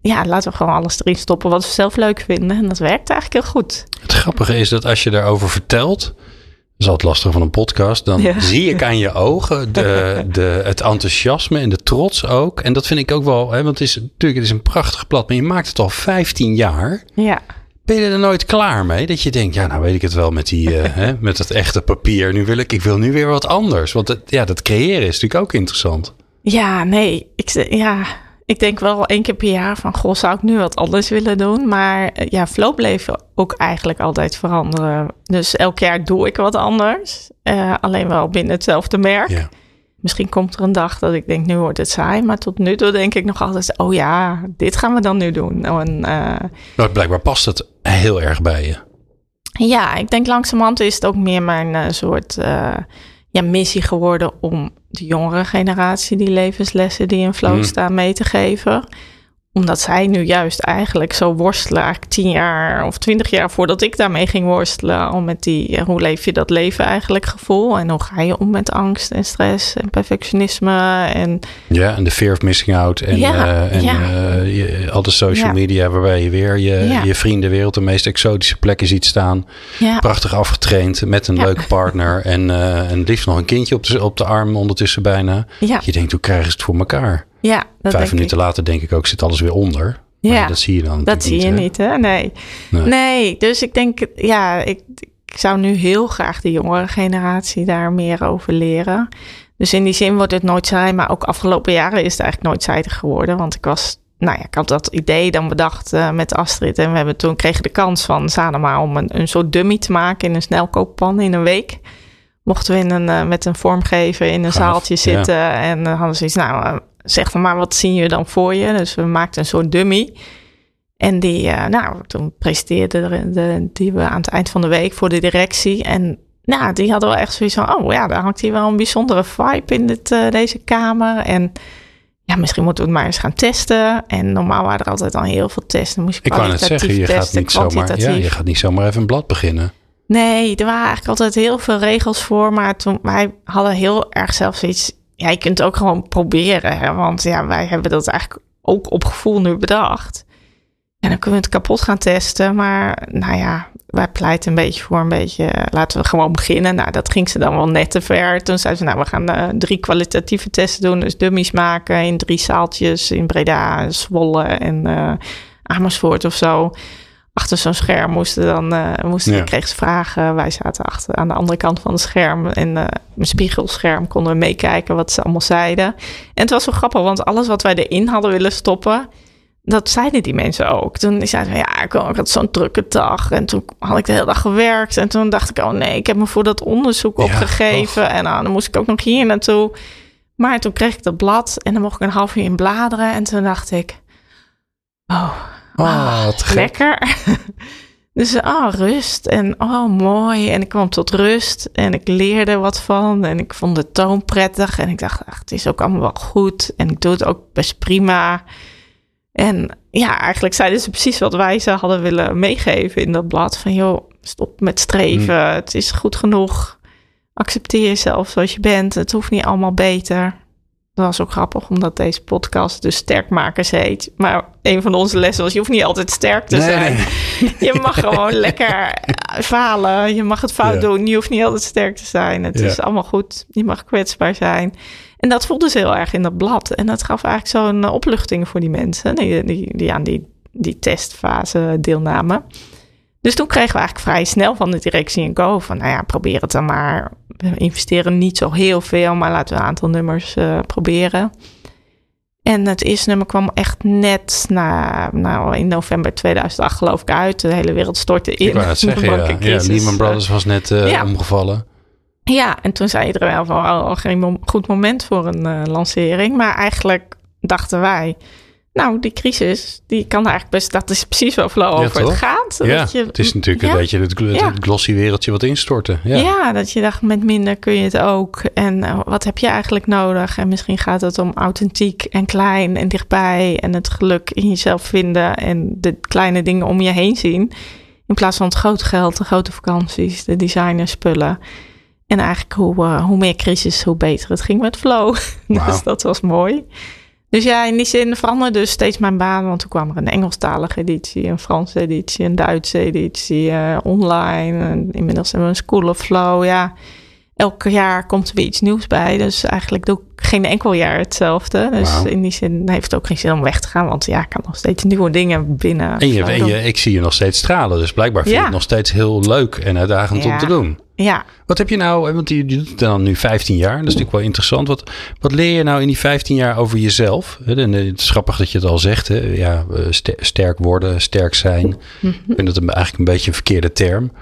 ja, laten we gewoon alles erin stoppen wat we zelf leuk vinden. En dat werkt eigenlijk heel goed. Het grappige is dat als je daarover vertelt, dat is altijd lastig van een podcast, dan Ja. zie ik aan je ogen de, de, het enthousiasme en de trots ook. En dat vind ik ook wel, hè, want het is natuurlijk het is een prachtig blad, maar je maakt het al 15 jaar. Ja, Ben je er nooit klaar mee? Dat je denkt, ja, nou weet ik het wel met, die, eh, hè, met het echte papier. Nu wil ik, ik wil nu weer wat anders. Want het, ja, dat creëren is natuurlijk ook interessant. ja nee. Ik, ja, ik denk wel één keer per jaar van... goh, zou ik nu wat anders willen doen? Maar eh, ja, flow bleef ook eigenlijk altijd veranderen. Dus elk jaar doe ik wat anders. Eh, alleen wel binnen hetzelfde merk. Ja. Misschien komt er een dag dat ik denk, nu wordt het saai. Maar tot nu toe denk ik nog altijd... oh ja, dit gaan we dan nu doen. En, eh, Maar blijkbaar past het heel erg bij je. Ja, ik denk langzamerhand is het ook meer mijn eh, soort eh, ja, missie geworden om de jongere generatie die levenslessen die in flow Mm. staan mee te geven. Omdat zij nu juist eigenlijk zo worstelen, eigenlijk tien jaar of twintig jaar voordat ik daarmee ging worstelen. Al met die, ja, hoe leef je dat leven eigenlijk gevoel? En hoe ga je om met angst en stress en perfectionisme? En Ja, en de fear of missing out. En, Ja, eh, en ja. eh, je, al de social media waarbij je weer je, je vriendenwereld de meest exotische plekken ziet staan. ja, Prachtig afgetraind met een leuke partner. En, eh en liefst nog een kindje op de, op de arm ondertussen bijna. ja, Je denkt, hoe krijgen ze het voor elkaar? Ja, dat Vijf minuten ik. later denk ik ook, zit alles weer onder. Maar Ja. dat zie je dan Dat zie je hè? niet, hè? Nee. Nee. nee. dus ik denk, ja, ik, ik zou nu heel graag de jongere generatie daar meer over leren. Dus in die zin wordt het nooit saai, maar ook afgelopen jaren is het eigenlijk nooit zijdig geworden. Want ik was, nou ja, ik had dat idee dan bedacht eh, met Astrid. En we hebben toen kregen de kans van Sanoma om een, een soort dummy te maken in een snelkooppan in een week. Mochten we in een, eh, met een vormgever in een Gaaf, zaaltje ja. zitten. En dan hadden ze iets, nou, zeg dan maar, wat zien je dan voor je? Dus we maakten een soort dummy. En die, eh, nou, toen presenteerde de, de, die we aan het eind van de week voor de directie. En nou, die hadden wel echt zoiets van, oh ja, daar hangt hier wel een bijzondere vibe in dit, eh, deze kamer. En ja, misschien moeten we het maar eens gaan testen. En normaal waren er altijd al heel veel testen. Dan moest je Ik wou net zeggen, je gaat, niet zomaar, ja, je gaat niet zomaar even een blad beginnen. Nee, er waren eigenlijk altijd heel veel regels voor. Maar toen, wij hadden heel erg zelf zoiets... Ja, je kunt ook gewoon proberen. Hè? Want ja, wij hebben dat eigenlijk ook op gevoel nu bedacht. En dan kunnen we het kapot gaan testen. Maar nou ja, wij pleiten een beetje voor een beetje... eh, laten we gewoon beginnen. Nou, dat ging ze dan wel net te ver. Toen zeiden ze, nou, we gaan eh, drie kwalitatieve testen doen. Dus dummies maken in drie zaaltjes in Breda, Zwolle en eh, Amersfoort of zo achter zo'n scherm moesten dan eh moesten Ja. kregen ze vragen. Wij zaten achter aan de andere kant van het scherm en eh mijn spiegelscherm konden we meekijken wat ze allemaal zeiden. En het was zo grappig, want alles wat wij erin hadden willen stoppen, dat zeiden die mensen ook. Toen zeiden we, ja, ik had zo'n drukke dag. En toen had ik de hele dag gewerkt. En toen dacht ik, oh nee, ik heb me voor dat onderzoek Ja, opgegeven. En nou, dan moest ik ook nog hier naartoe. Maar toen kreeg ik dat blad en dan mocht ik een half uur in bladeren. En toen dacht ik, Oh, Oh, ah, wat lekker. dus oh, rust en oh, mooi. En ik kwam tot rust en ik leerde wat van. En ik vond de toon prettig. En ik dacht, ach, het is ook allemaal wel goed. En ik doe het ook best prima. En ja, eigenlijk zeiden ze precies wat wij ze hadden willen meegeven in dat blad. Van joh, stop met streven. Het is goed genoeg. Accepteer jezelf zoals je bent. Het hoeft niet allemaal beter. Dat was ook grappig, omdat deze podcast dus Sterkmakers heet. Maar een van onze lessen was, je hoeft niet altijd sterk te zijn. nee. Je mag gewoon lekker falen. Je mag het fout Ja. doen. Je hoeft niet altijd sterk te zijn. Het Ja. is allemaal goed. Je mag kwetsbaar zijn. En dat voelde ze heel erg in dat blad. En dat gaf eigenlijk zo'n eh, opluchting voor die mensen die, die, die aan die, die testfase deelnamen. Dus toen kregen we eigenlijk vrij snel van de directie een go. Van nou ja, probeer het dan maar. We investeren niet zo heel veel, maar laten we een aantal nummers eh, proberen. En het eerste nummer kwam echt net na, nou, in november 2008 geloof ik uit. De hele wereld stortte in. Ik wou zeggen, ja. ja. Lehman Brothers was net eh, Ja. omgevallen. Ja, en toen zei iedereen wel van, oh, geen mom- goed moment voor een eh, lancering. Maar eigenlijk dachten wij, nou, die crisis, die kan eigenlijk best, dat is precies waar Flow Ja, over toch? het gaat. Ja, Dat je- het is natuurlijk ja. een beetje het, het glossy wereldje wat instorten. Ja. Ja. dat je dacht, met minder kun je het ook. En eh, wat heb je eigenlijk nodig? En misschien gaat het om authentiek en klein en dichtbij. En het geluk in jezelf vinden en de kleine dingen om je heen zien. In plaats van het grote geld, de grote vakanties, de designerspullen. En eigenlijk hoe, eh, hoe meer crisis, hoe beter het ging met Flow. Dus dat was mooi. Dus ja, in die zin veranderde dus steeds mijn baan. Want toen kwam er een Engelstalige editie, een Franse editie, een Duitse editie, eh, online. En inmiddels hebben we een School of Flow. Ja, elk jaar komt er weer iets nieuws bij. Dus eigenlijk doe ik geen enkel jaar hetzelfde. Dus in die zin heeft het ook geen zin om weg te gaan. Want ja, ik kan nog steeds nieuwe dingen binnen. En, je, en je, ik zie je nog steeds stralen. Dus blijkbaar vind je Ja. het nog steeds heel leuk en uitdagend om te doen. Ja, Wat heb je nou, want je doet het dan nu 15 jaar, dat is natuurlijk wel interessant. Wat, wat leer je nou in die 15 jaar over jezelf? En, eh, Het is grappig dat je het al zegt, hè? Ja, eh, ster- sterk worden, sterk zijn. Mhm. Ik vind dat een, eigenlijk een beetje een verkeerde term.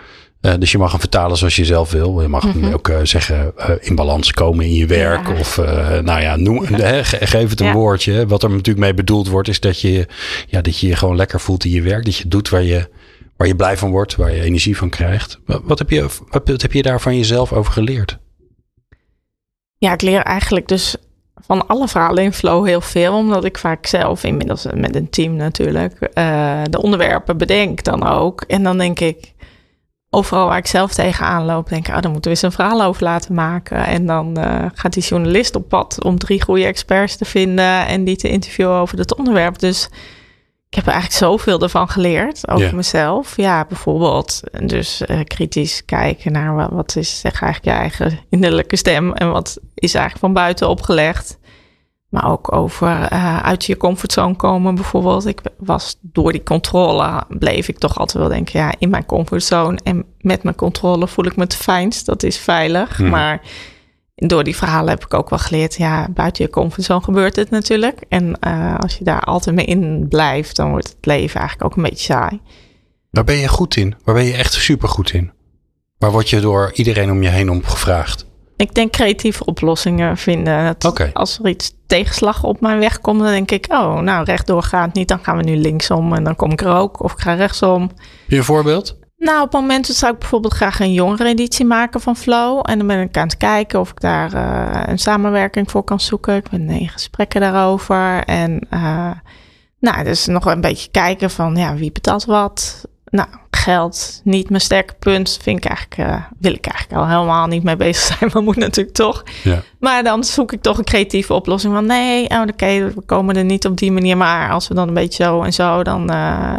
Eh, dus je mag hem vertalen zoals je zelf wil. Je mag hem ook eh, zeggen eh, in balans komen in je werk. Ja. Of eh, nou ja, noem, ge- geef het een Ja. woordje. Wat er natuurlijk mee bedoeld wordt, is dat je, ja, dat je je gewoon lekker voelt in je werk. Dat je doet waar je, waar je blij van wordt, waar je energie van krijgt. Wat, heb, je, je daar van jezelf over geleerd? Ja, ik leer eigenlijk dus van alle verhalen in Flow heel veel. Omdat ik vaak zelf, inmiddels met een team natuurlijk, eh, de onderwerpen bedenk dan ook. En dan denk ik, overal waar ik zelf tegenaan loop, denk ik, oh, dan moeten we eens een verhaal over laten maken. En dan eh, gaat die journalist op pad om drie goede experts te vinden en die te interviewen over het onderwerp. Dus ik heb eigenlijk zoveel ervan geleerd over mezelf. Ja, bijvoorbeeld dus eh, kritisch kijken naar wat, wat is zeg eigenlijk je eigen innerlijke stem en wat is eigenlijk van buiten opgelegd. Maar ook over eh, uit je comfortzone komen bijvoorbeeld. Ik was door die controle, bleef ik toch altijd wel denken, ja, in mijn comfortzone. En met mijn controle voel ik me het fijnst. Dat is veilig. Mhm. Maar door die verhalen heb ik ook wel geleerd, ja, buiten je comfortzone gebeurt het natuurlijk. En eh, als je daar altijd mee in blijft, dan wordt het leven eigenlijk ook een beetje saai. Waar ben je goed in? Waar ben je echt super goed in? Waar word je door iedereen om je heen om gevraagd? Ik denk creatieve oplossingen vinden. Als er iets tegenslag op mijn weg komt, dan denk ik, oh, nou, rechtdoor gaat niet. Dan gaan we nu linksom en dan kom ik er ook. Of ik ga rechtsom. Heb je een voorbeeld? Nou, op momenten zou ik bijvoorbeeld graag een jongere editie maken van Flow. En dan ben ik aan het kijken of ik daar eh, een samenwerking voor kan zoeken. Ik ben in gesprekken daarover. En eh, nou, dus nog een beetje kijken van ja, wie betaalt wat. Nou, geld, niet mijn sterke punt, vind ik eigenlijk, eh, wil ik eigenlijk al helemaal niet mee bezig zijn. Maar moet natuurlijk toch. Ja. Maar dan zoek ik toch een creatieve oplossing van nee, oh, oké, we komen er niet op die manier. Maar als we dan een beetje zo en zo, dan,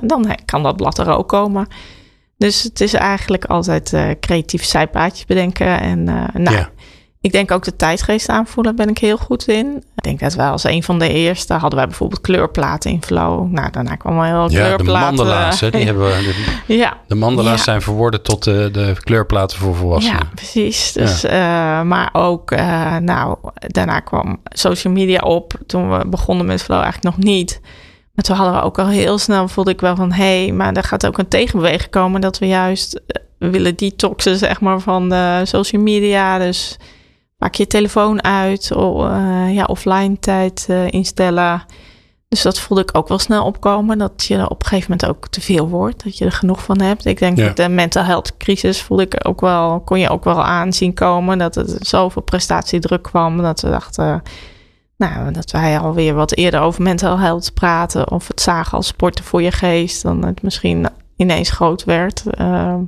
dan kan dat blad er ook komen. Dus het is eigenlijk altijd eh, creatief zijpaadjes bedenken. En eh, nou, Ja. ik denk ook de tijdgeest aanvoelen ben ik heel goed in. Ik denk dat wij als een van de eerste hadden wij bijvoorbeeld kleurplaten in Flow. Nou, daarna kwam wel heel Ja, de kleurplaten. mandala's. Hè, die hebben we, de, ja, de mandala's Ja. zijn verworden tot de, de kleurplaten voor volwassenen. Ja, precies. Dus, eh, maar ook, nou, daarna kwam social media op. Toen we begonnen met Flow eigenlijk nog niet. Maar toen hadden we ook al heel snel, voelde ik wel van... hé, hey, maar er gaat ook een tegenbeweging komen... dat we juist eh, willen detoxen, zeg maar, van de social media. Dus maak je telefoon uit, of, eh, ja, offline tijd eh, instellen... Dus dat voelde ik ook wel snel opkomen. Dat je op een gegeven moment ook te veel wordt. Dat je er genoeg van hebt. Ik denk Ja. dat de mental health crisis voelde ik ook wel, kon je ook wel aanzien komen. Dat er zoveel prestatiedruk kwam. Dat we dachten, nou, dat wij alweer wat eerder over mental health praten. Of het zagen als sporten voor je geest. Dan het misschien ineens groot werd. Ehm,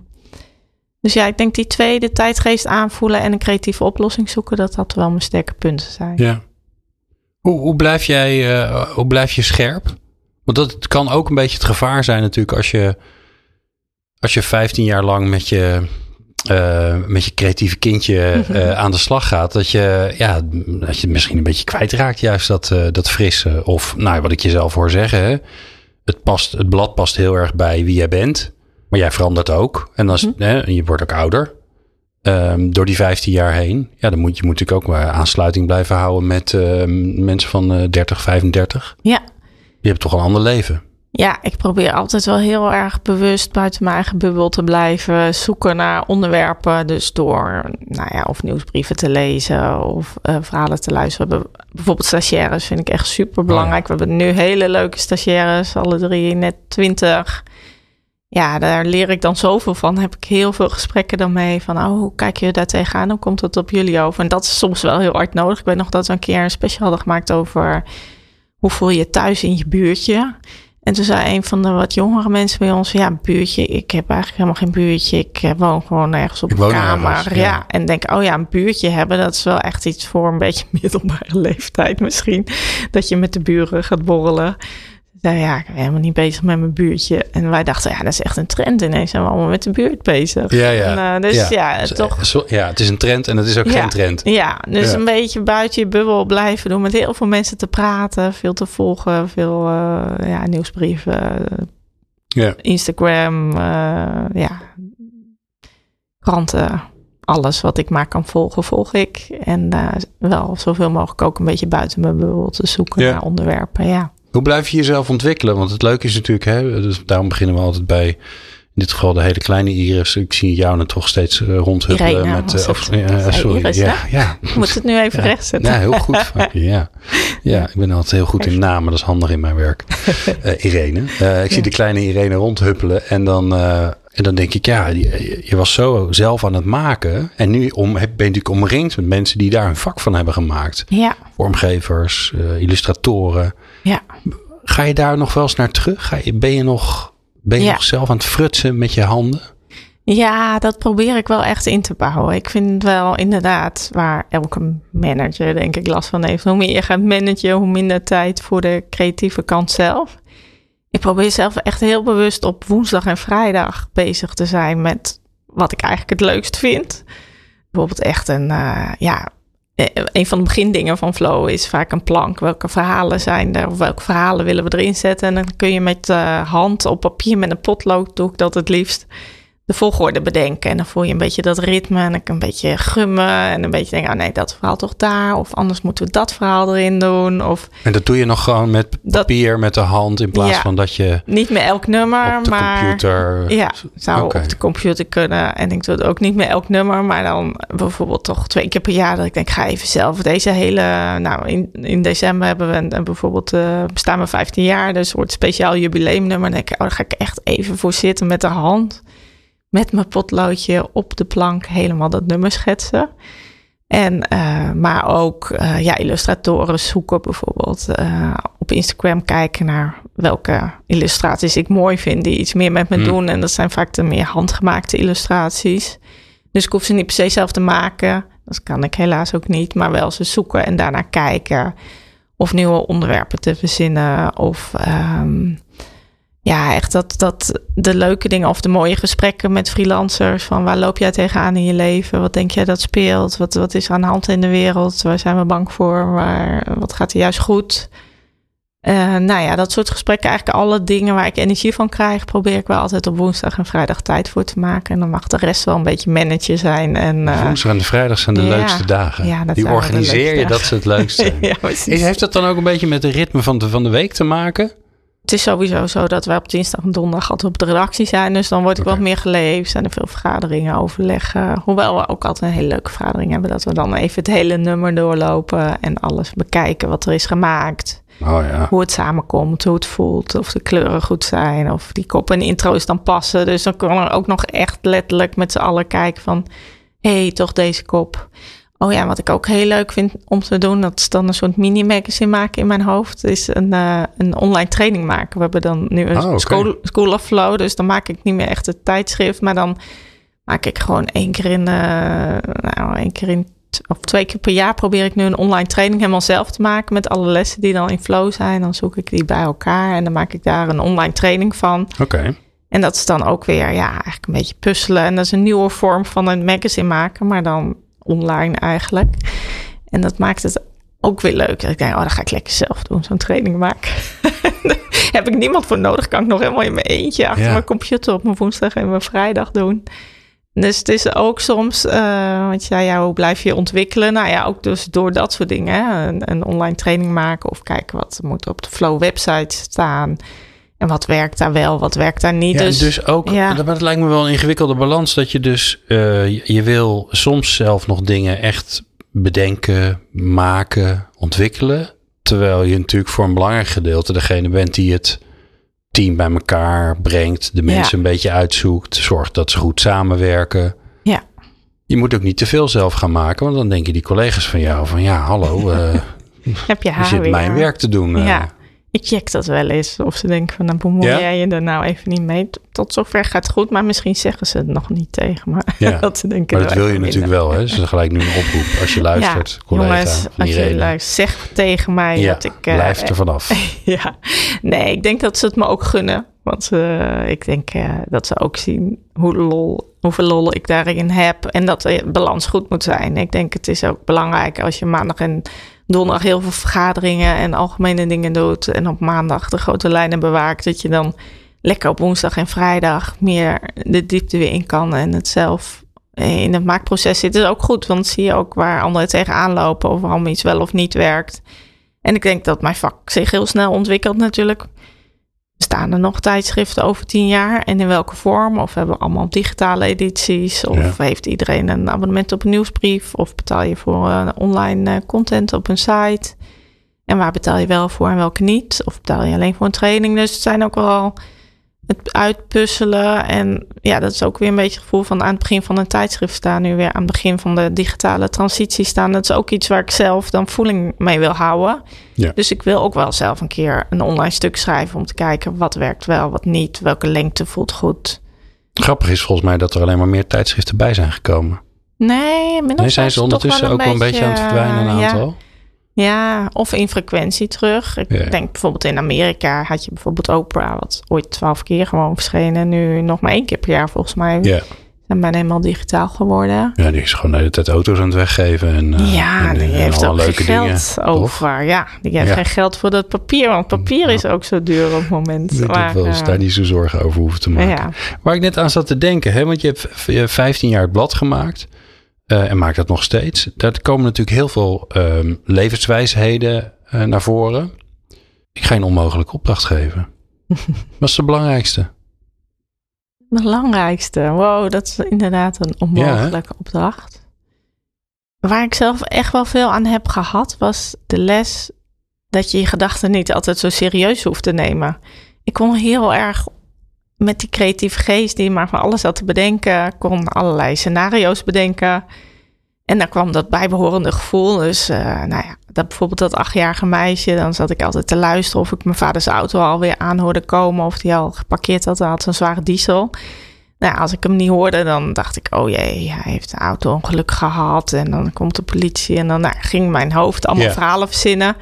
dus ja, ik denk die tweede tijdgeest aanvoelen en een creatieve oplossing zoeken. Dat dat wel mijn sterke punten zijn. Ja. Hoe, hoe, blijf jij, eh, hoe blijf je scherp? Want dat kan ook een beetje het gevaar zijn natuurlijk als je, als je 15 jaar lang met je, eh, met je creatieve kindje eh, aan de slag gaat. Dat je, ja, dat je misschien een beetje kwijtraakt juist dat, eh, dat frisse. Of nou, wat ik je zelf hoor zeggen. Hè? Het, past, het blad past heel erg bij wie jij bent. Maar jij verandert ook. En, dan is, hè, en je wordt ook ouder. Ehm, door die 15 jaar heen. Ja, dan moet je moet natuurlijk ook maar aansluiting blijven houden met ehm, mensen van eh 30, 35. Ja. Je hebt toch een ander leven. Ja, ik probeer altijd wel heel erg bewust buiten mijn eigen bubbel te blijven. Zoeken naar onderwerpen. Dus door nou ja, of nieuwsbrieven te lezen of eh, verhalen te luisteren. We hebben Bijvoorbeeld stagiaires vind ik echt super belangrijk. We hebben nu hele leuke stagiaires, alle drie net twintig. Ja, daar leer ik dan zoveel van. Heb ik heel veel gesprekken dan mee. Van, oh, hoe kijk je daar tegenaan? Hoe komt het op jullie over? En dat is soms wel heel hard nodig. Ik weet nog dat we een keer een special hadden gemaakt over... hoe voel je je thuis in je buurtje? En toen zei een van de wat jongere mensen bij ons... ja, buurtje, ik heb eigenlijk helemaal geen buurtje. Ik eh, woon gewoon ergens op Ik een kamer. ergens, ja. ja. en denk, oh ja, een buurtje hebben... dat is wel echt iets voor een beetje middelbare leeftijd misschien. Dat je met de buren gaat borrelen. Nou ja, ik ben helemaal niet bezig met mijn buurtje. En wij dachten, ja, dat is echt een trend. Ineens zijn we allemaal met de buurt bezig. Ja, ja. En, eh, dus ja, toch... Zo- ja, het is een trend en het is ook Ja. geen trend. Ja, dus Ja. een beetje buiten je bubbel blijven doen. Met heel veel mensen te praten. Veel te volgen. Veel eh, ja, nieuwsbrieven. Ja. Instagram. eh, ja. Kranten. Alles wat ik maar kan volgen, volg ik. En wel zoveel mogelijk ook een beetje buiten mijn bubbel te zoeken naar onderwerpen. Ja. Hoe blijf je jezelf ontwikkelen? Want het leuke is natuurlijk, hè, dus daarom beginnen we altijd bij, in dit geval de hele kleine Iris. Ik zie jou dan toch steeds eh, rondhuppelen Irene met... was eh, het. ja, sorry, Iris, ja, ja. Moet het nu even Ja. rechtzetten. Ja, heel goed ja. Ja, ik ben altijd heel goed in namen. Dat is handig in mijn werk. Eh, Irene. Ik zie de kleine Irene rondhuppelen. En dan, en dan denk ik, ja, je, je was zo zelf aan het maken. En nu om, ben je natuurlijk omringd met mensen die daar een vak van hebben gemaakt. Ja, Vormgevers, illustratoren. Ja. Ga je daar nog wel eens naar terug? Ga je, ben je, nog, ben je Ja. nog zelf aan het frutsen met je handen? Ja, dat probeer ik wel echt in te bouwen. Ik vind wel inderdaad waar elke manager denk ik last van heeft. Hoe meer je gaat managen, hoe minder tijd voor de creatieve kant zelf. Ik probeer zelf echt heel bewust op woensdag en vrijdag bezig te zijn met wat ik eigenlijk het leukst vind. Bijvoorbeeld echt een, eh, ja, een van de begindingen van Flow is vaak een plank. Welke verhalen zijn er? Of welke verhalen willen we erin zetten? En dan kun je met eh, hand op papier met een potlood, doe ik dat het liefst, de volgorde bedenken. En dan voel je een beetje dat ritme en ik een beetje gummen. En een beetje denken, oh nee, dat verhaal toch daar. Of anders moeten we dat verhaal erin doen. Of En dat doe je nog gewoon met Dat- papier, met de hand. In plaats Ja. van dat je niet met elk nummer, op de maar... computer... Ja, zou Oké. op de computer kunnen. En ik doe het ook niet met elk nummer, maar dan bijvoorbeeld toch twee keer per jaar dat ik denk, ga even zelf deze hele. Nou, in, in december hebben we een, een bijvoorbeeld eh, bestaan we 15 jaar, dus een soort speciaal jubileumnummer. Dan denk ik, oh, daar ga ik echt even voor zitten met de hand, met mijn potloodje op de plank, helemaal dat nummer schetsen. En, eh, maar ook eh, ja, illustratoren zoeken bijvoorbeeld. eh, op Instagram kijken naar welke illustraties ik mooi vind. Die iets meer met me Hmm. doen. En dat zijn vaak de meer handgemaakte illustraties. Dus ik hoef ze niet per se zelf te maken. Dat kan ik helaas ook niet. Maar wel ze zoeken en daarna kijken. Of nieuwe onderwerpen te verzinnen. Of ehm, ja, echt dat, dat de leuke dingen of de mooie gesprekken met freelancers. Van waar loop jij tegenaan in je leven? Wat denk jij dat speelt? Wat, wat is er aan de hand in de wereld? Waar zijn we bang voor? Waar, wat gaat er juist goed? Eh, nou ja, dat soort gesprekken. Eigenlijk alle dingen waar ik energie van krijg, probeer ik wel altijd op woensdag en vrijdag tijd voor te maken. En dan mag de rest wel een beetje manager zijn. En, eh, Woensdag en de vrijdag zijn de ja. leukste dagen. Ja, dat Die de organiseer leukste je dat ze het leukst zijn. ja. Heeft dat dan ook een beetje met het ritme van de, van de week te maken? Het is sowieso zo dat wij op dinsdag en donderdag altijd op de redactie zijn. Dus dan word ik wat meer geleefd. Zijn er veel vergaderingen, overleggen. Hoewel we ook altijd een hele leuke vergadering hebben. Dat we dan even het hele nummer doorlopen. En alles bekijken wat er is gemaakt. Oh ja. hoe het samenkomt, hoe het voelt, of de kleuren goed zijn, of die kop en intro's dan passen. Dus dan kan er ook nog echt letterlijk met z'n allen kijken van, hé, hey, toch deze kop. Oh ja, wat ik ook heel leuk vind om te doen, dat is dan een soort mini-magazine maken in mijn hoofd, is een, uh, een online training maken. We hebben dan nu een Oh, school, school of Flow, dus dan maak ik niet meer echt het tijdschrift, maar dan maak ik gewoon één keer in, uh, nou, één keer in, of twee keer per jaar probeer ik nu een online training helemaal zelf te maken met alle lessen die dan in Flow zijn. Dan zoek ik die bij elkaar en dan maak ik daar een online training van. Oké. En dat is dan ook weer, ja, eigenlijk een beetje puzzelen. En dat is een nieuwe vorm van een magazine maken, maar dan online eigenlijk. En dat maakt het ook weer leuk. Ik denk, oh, dan ga ik lekker zelf doen, zo'n training maken. Heb ik niemand voor nodig, kan ik nog helemaal in mijn eentje achter Ja. mijn computer op mijn woensdag en mijn vrijdag doen. Dus het is ook soms, eh want zei, ja, hoe blijf je ontwikkelen? Nou ja, ook dus door dat soort dingen. Hè? Een, een online training maken of kijken wat moet op de Flow website staan. En wat werkt daar wel, wat werkt daar niet. Ja, dus, dus, ook, ja. dat, dat lijkt me wel een ingewikkelde balans. Dat je dus, eh, je, je wil soms zelf nog dingen echt bedenken, maken, ontwikkelen. Terwijl je natuurlijk voor een belangrijk gedeelte degene bent die het team bij elkaar brengt. De mensen Ja. een beetje uitzoekt. Zorgt dat ze goed samenwerken. Ja. Je moet ook niet te veel zelf gaan maken. Want dan denken die collega's van jou van ja, hallo. eh heb je je haar zit weer. mijn werk te doen. eh. Ja. Ik check dat wel eens. Of ze denken van, nou bemoei Ja? jij je er nou even niet mee. Tot zover gaat het goed, maar misschien zeggen ze het nog niet tegen me. Ja. dat ze denken, Maar dat nou, wil je natuurlijk wel. Hè? Dus gelijk nu een oproep. Als je luistert, ja, collega jongens, als je luistert, zeg tegen mij dat ik... blijf er vanaf. ja, nee, ik denk dat ze het me ook gunnen. Want eh, ik denk eh, dat ze ook zien hoe lol, hoeveel lol ik daarin heb. En dat de balans goed moet zijn. Ik denk het is ook belangrijk als je maandag en donderdag heel veel vergaderingen en algemene dingen doet. En op maandag de grote lijnen bewaakt. Dat je dan lekker op woensdag en vrijdag meer de diepte weer in kan. En het zelf in het maakproces zit. is ook goed, want zie je ook waar anderen tegenaan lopen. Of waarom iets wel of niet werkt. En ik denk dat mijn vak zich heel snel ontwikkelt natuurlijk. Staan er nog tijdschriften over tien jaar? En in welke vorm? Of hebben we allemaal digitale edities? Of Ja. heeft iedereen een abonnement op een nieuwsbrief? Of betaal je voor eh, online eh, content op een site? En waar betaal je wel voor en welke niet? Of betaal je alleen voor een training? Dus het zijn ook wel het uitpuzzelen. En ja, dat is ook weer een beetje het gevoel van aan het begin van een tijdschrift staan. Nu weer aan het begin van de digitale transitie staan. Dat is ook iets waar ik zelf dan voeling mee wil houden. Ja. Dus ik wil ook wel zelf een keer een online stuk schrijven om te kijken wat werkt wel, wat niet. Welke lengte voelt goed. Grappig is volgens mij dat er alleen maar meer tijdschriften bij zijn gekomen. Nee, inmiddels Nee, zijn ze ondertussen wel ook wel een beetje aan het verdwijnen, een aantal? Ja, of in frequentie terug. Ik Ja. denk bijvoorbeeld in Amerika had je bijvoorbeeld Oprah, wat ooit twaalf keer gewoon verschenen. Nu nog maar één keer per jaar volgens mij. Ja. Zijn bijna helemaal digitaal geworden. ja, die is gewoon de hele tijd auto's aan het weggeven. En, eh, ja, en, die en heeft ook leuke geen dingen. geld over. Ja, die heeft Ja. geen geld voor dat papier. Want papier is ook zo duur op het moment. Ik heb wel eens eh, daar niet zo zorgen over hoeven te maken. ja. Waar ik net aan zat te denken, hè, want je hebt v- je hebt 15 jaar het blad gemaakt eh, en maakt dat nog steeds. Daar komen natuurlijk heel veel ehm, levenswijsheden eh, naar voren. Ik ga een onmogelijke opdracht geven. Wat is de belangrijkste? Belangrijkste. Wow, dat is inderdaad een onmogelijke opdracht. Waar ik zelf echt wel veel aan heb gehad, was de les dat je je gedachten niet altijd zo serieus hoeft te nemen. Ik kon heel erg met die creatieve geest die maar van alles had te bedenken, kon allerlei scenario's bedenken. En daar kwam dat bijbehorende gevoel. Dus, eh, nou ja, dat bijvoorbeeld dat achtjarige meisje, dan zat ik altijd te luisteren of ik mijn vaders auto alweer aan hoorde komen, of die al geparkeerd had. Hij had zo'n zware diesel. Nou, als ik hem niet hoorde, dan dacht ik, oh jee, hij heeft een auto-ongeluk gehad. En dan komt de politie en dan nou, ging mijn hoofd allemaal verhalen verzinnen.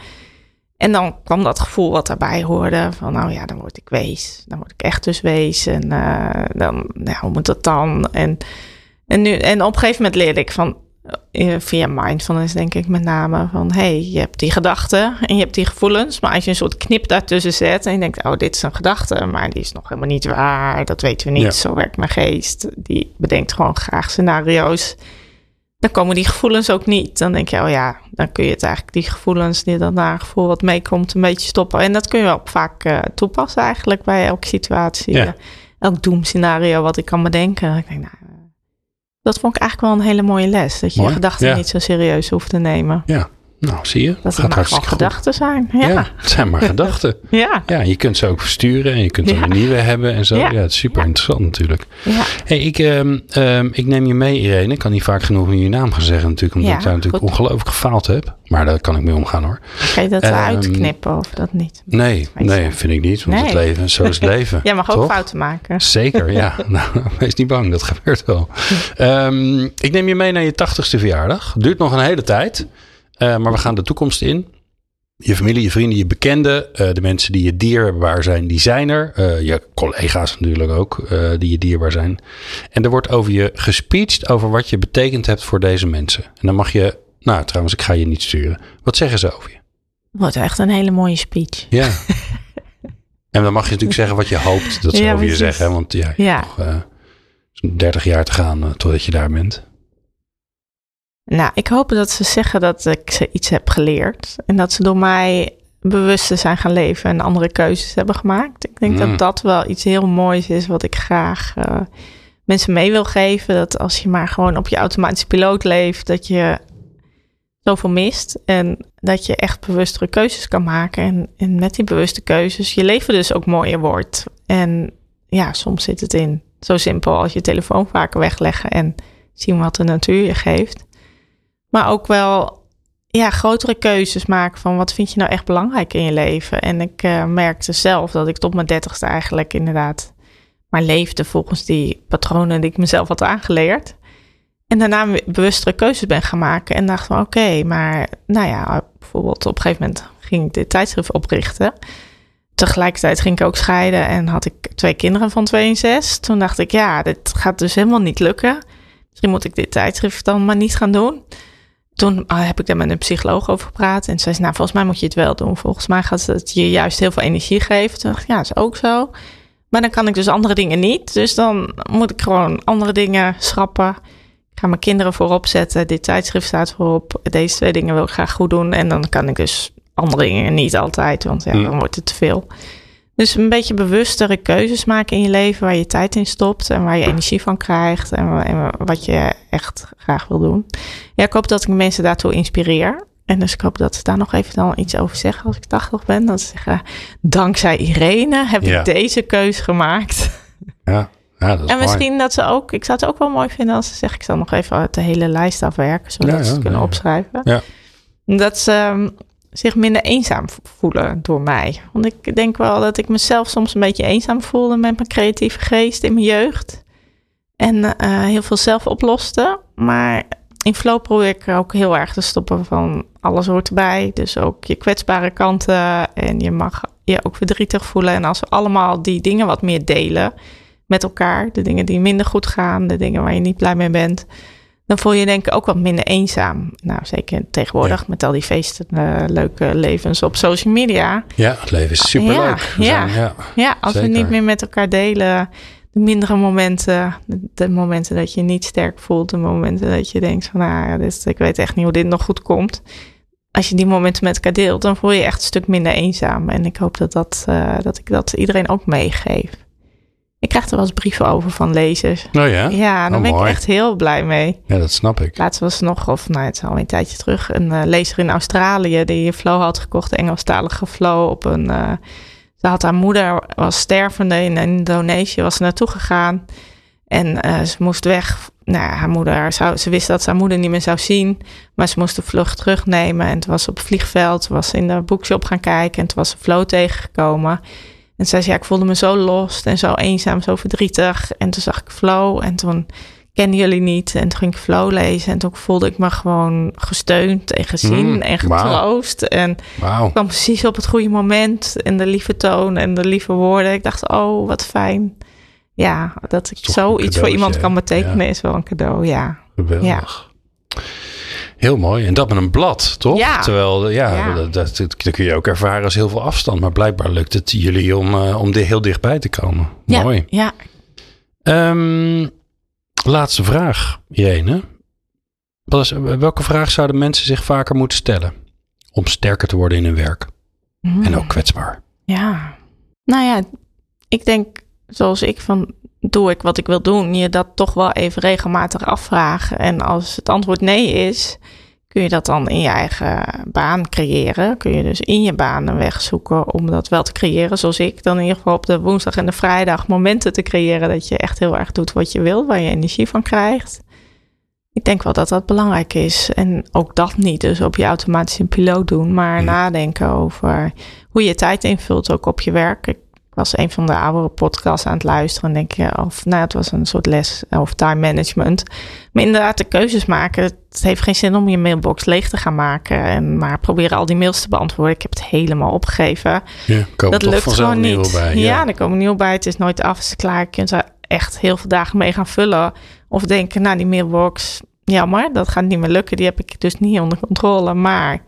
En dan kwam dat gevoel wat daarbij hoorde. Van nou ja, dan word ik wees. Dan word ik echt dus wees. En eh, dan, nou, hoe moet dat dan? En, en, nu, en op een gegeven moment leerde ik van... eh, Via mindfulness denk ik met name van... hey, je hebt die gedachten en je hebt die gevoelens. Maar als je een soort knip daartussen zet... en je denkt, oh, dit is een gedachte... maar die is nog helemaal niet waar. Dat weten we niet. Ja. Zo werkt mijn geest. Die bedenkt gewoon graag scenario's dan komen die gevoelens ook niet. Dan denk je, oh ja, dan kun je het eigenlijk, die gevoelens, die dat naar gevoel wat meekomt, een beetje stoppen. En dat kun je ook vaak eh, toepassen eigenlijk bij elke situatie. Ja. Elk doemscenario wat ik kan bedenken. Ik denk, nou, eh, dat vond ik eigenlijk wel een hele mooie les. Dat je Mooi, je gedachten ja. niet zo serieus hoeft te nemen. Ja. Nou, zie je. Dat het Gaat goed. gedachten zijn. Ja. Ja, het zijn maar gedachten. Ja. Ja, je kunt ze ook versturen en je kunt er Ja. een nieuwe hebben en zo. Ja, Ja. het is super interessant natuurlijk. ja. Hey, ik, ehm, ehm, ik neem je mee, Irene. Ik kan niet vaak genoeg je naam gaan zeggen natuurlijk, omdat ik daar natuurlijk goed. ongelooflijk gefaald heb. Maar daar kan ik mee omgaan hoor. Ga je dat Ehm, eruit knippen of dat niet? Nee, nee, vind ik niet. Want Nee. het leven, zo is het leven. Jij mag ook toch? fouten maken. Zeker, ja. nou, wees niet bang, dat gebeurt wel. Ik neem je mee naar je tachtigste verjaardag. Duurt nog een hele tijd, eh, maar we gaan de toekomst in. Je familie, je vrienden, je bekenden, eh, de mensen die je dierbaar zijn, die zijn er. Eh, je collega's natuurlijk ook, die je dierbaar zijn. En er wordt over je gespeecht over wat je betekend hebt voor deze mensen. En dan mag je, nou trouwens, ik ga je niet sturen. Wat zeggen ze over je? Wordt echt een hele mooie speech. Ja. en dan mag je natuurlijk zeggen wat je hoopt dat ze Ja, over je zeggen. Want ja, je Ja. hebt nog eh, zo'n 30 jaar te gaan totdat je daar bent. Nou, ik hoop dat ze zeggen dat ik ze iets heb geleerd. En dat ze door mij bewuster zijn gaan leven en andere keuzes hebben gemaakt. Ik denk Mm. dat dat wel iets heel moois is wat ik graag eh, mensen mee wil geven. Dat als je maar gewoon op je automatische piloot leeft, dat je zoveel mist. En dat je echt bewustere keuzes kan maken. En, en met die bewuste keuzes je leven dus ook mooier wordt. En ja, soms zit het in zo simpel als je telefoon vaker wegleggen en zien wat de natuur je geeft. Maar ook wel ja, grotere keuzes maken van wat vind je nou echt belangrijk in je leven. En ik eh, merkte zelf dat ik tot mijn dertigste eigenlijk inderdaad maar leefde volgens die patronen die ik mezelf had aangeleerd. En daarna bewustere keuzes ben gaan maken. En dacht van oké, maar nou ja, bijvoorbeeld op een gegeven moment ging ik dit tijdschrift oprichten. Tegelijkertijd ging ik ook scheiden en had ik twee kinderen van twee en zes. Toen dacht ik, ja, dit gaat dus helemaal niet lukken. Misschien moet ik dit tijdschrift dan maar niet gaan doen. Toen ah, heb ik daar met een psycholoog over gepraat. En ze zei, nou, volgens mij moet je het wel doen. Volgens mij gaat het je juist heel veel energie geven. Toen dacht ik, ja, is ook zo. Maar dan kan ik dus andere dingen niet. Dus dan moet ik gewoon andere dingen schrappen. Ik ga mijn kinderen voorop zetten. Dit tijdschrift staat voorop. Deze twee dingen wil ik graag goed doen. En dan kan ik dus andere dingen niet altijd. Want ja, Mm. dan wordt het te veel. Dus een beetje bewustere keuzes maken in je leven. Waar je tijd in stopt. En waar je energie van krijgt. En, wa- en wat je echt graag wil doen. Ja, ik hoop dat ik mensen daartoe inspireer. En dus ik hoop dat ze daar nog even dan iets over zeggen als ik 80 ben. Dat ze zeggen, dankzij Irene heb Ja. ik deze keuze gemaakt. Ja, ja dat is En mooi. misschien dat ze ook, ik zou het ook wel mooi vinden als ze zeggen, ik zal nog even de hele lijst afwerken, zodat Ja, ze kunnen opschrijven. Ja. Dat ze zich minder eenzaam voelen door mij. Want ik denk wel dat ik mezelf soms een beetje eenzaam voelde met mijn creatieve geest in mijn jeugd. En eh, heel veel zelf oploste. Maar in flow probeer ik ook heel erg te stoppen van alles hoort erbij. Dus ook je kwetsbare kanten. En je mag je ook verdrietig voelen. En als we allemaal die dingen wat meer delen met elkaar. De dingen die minder goed gaan. De dingen waar je niet blij mee bent. Dan voel je je denk ik ook wat minder eenzaam. Nou, zeker tegenwoordig met al die feesten, eh, leuke levens op social media. Ja, het leven is superleuk. Ja, ja. ja. Ja, als we niet meer met elkaar delen, de mindere momenten, de, de momenten dat je niet sterk voelt, de momenten dat je denkt van, nou, ja, dit, ik weet echt niet hoe dit nog goed komt. Als je die momenten met elkaar deelt, dan voel je je echt een stuk minder eenzaam. En ik hoop dat, dat, eh, dat ik dat iedereen ook meegeef. Ik krijg er wel eens brieven over van lezers. Nou ja, Ja, daar Oh, ben ik echt heel blij mee. ja, dat snap ik. Laatst was nog, of nou, het is al een tijdje terug, een eh, lezer in Australië die Flow had gekocht, Engelstalige Flow, op een... eh, ze had haar moeder, was stervende in Indonesië, was ze naartoe gegaan. En eh, ze moest weg. Nou, ja, haar moeder, zou, ze wist dat ze haar moeder niet meer zou zien. Maar ze moest de vlucht terugnemen. En toen was ze op het vliegveld, was in de boekshop gaan kijken. En toen was ze Flow tegengekomen. En zei ze, ja, ik voelde me zo lost en zo eenzaam, zo verdrietig. En toen zag ik Flow en toen kenden jullie niet. En toen ging ik Flow lezen en toen voelde ik me gewoon gesteund en gezien Mm, en getroost. En ik kwam precies op het goede moment en de lieve toon en de lieve woorden. Ik dacht, oh, wat fijn. Ja, dat ik zoiets voor iemand kan betekenen Ja. is wel een cadeau, ja. Geweldig. Heel mooi. En dat met een blad, toch? Ja. Terwijl, ja, Ja. Dat, dat, dat kun je ook ervaren als heel veel afstand. Maar blijkbaar lukt het jullie om, eh, om er heel dichtbij te komen. Ja, Mooi. Ja, Ehm, laatste vraag. Wat is, welke vraag zouden mensen zich vaker moeten stellen om sterker te worden in hun werk? Mm. En ook kwetsbaar. Ja. Nou ja, ik denk zoals ik van doe ik wat ik wil doen, je dat toch wel even regelmatig afvragen. En als het antwoord nee is, kun je dat dan in je eigen baan creëren. Kun je dus in je baan een weg zoeken om dat wel te creëren. Zoals ik dan in ieder geval op de woensdag en de vrijdag momenten te creëren dat je echt heel erg doet wat je wilt, waar je energie van krijgt. Ik denk wel dat dat belangrijk is. En ook dat niet dus op je automatische piloot doen, maar nadenken over hoe je tijd invult, ook op je werk. Ik was een van de oudere podcasts aan het luisteren. En denk je, of nou, het was een soort les over time management. Maar inderdaad, de keuzes maken. Het heeft geen zin om je mailbox leeg te gaan maken. En maar proberen al die mails te beantwoorden. Ik heb het helemaal opgegeven. Ja, dat lukt gewoon niet. Bij, ja. ja, er komen nieuw bij. Het is nooit af, is klaar. Je kunt er echt heel veel dagen mee gaan vullen. Of denken, nou, die mailbox, jammer, dat gaat niet meer lukken. Die heb ik dus niet onder controle. Maar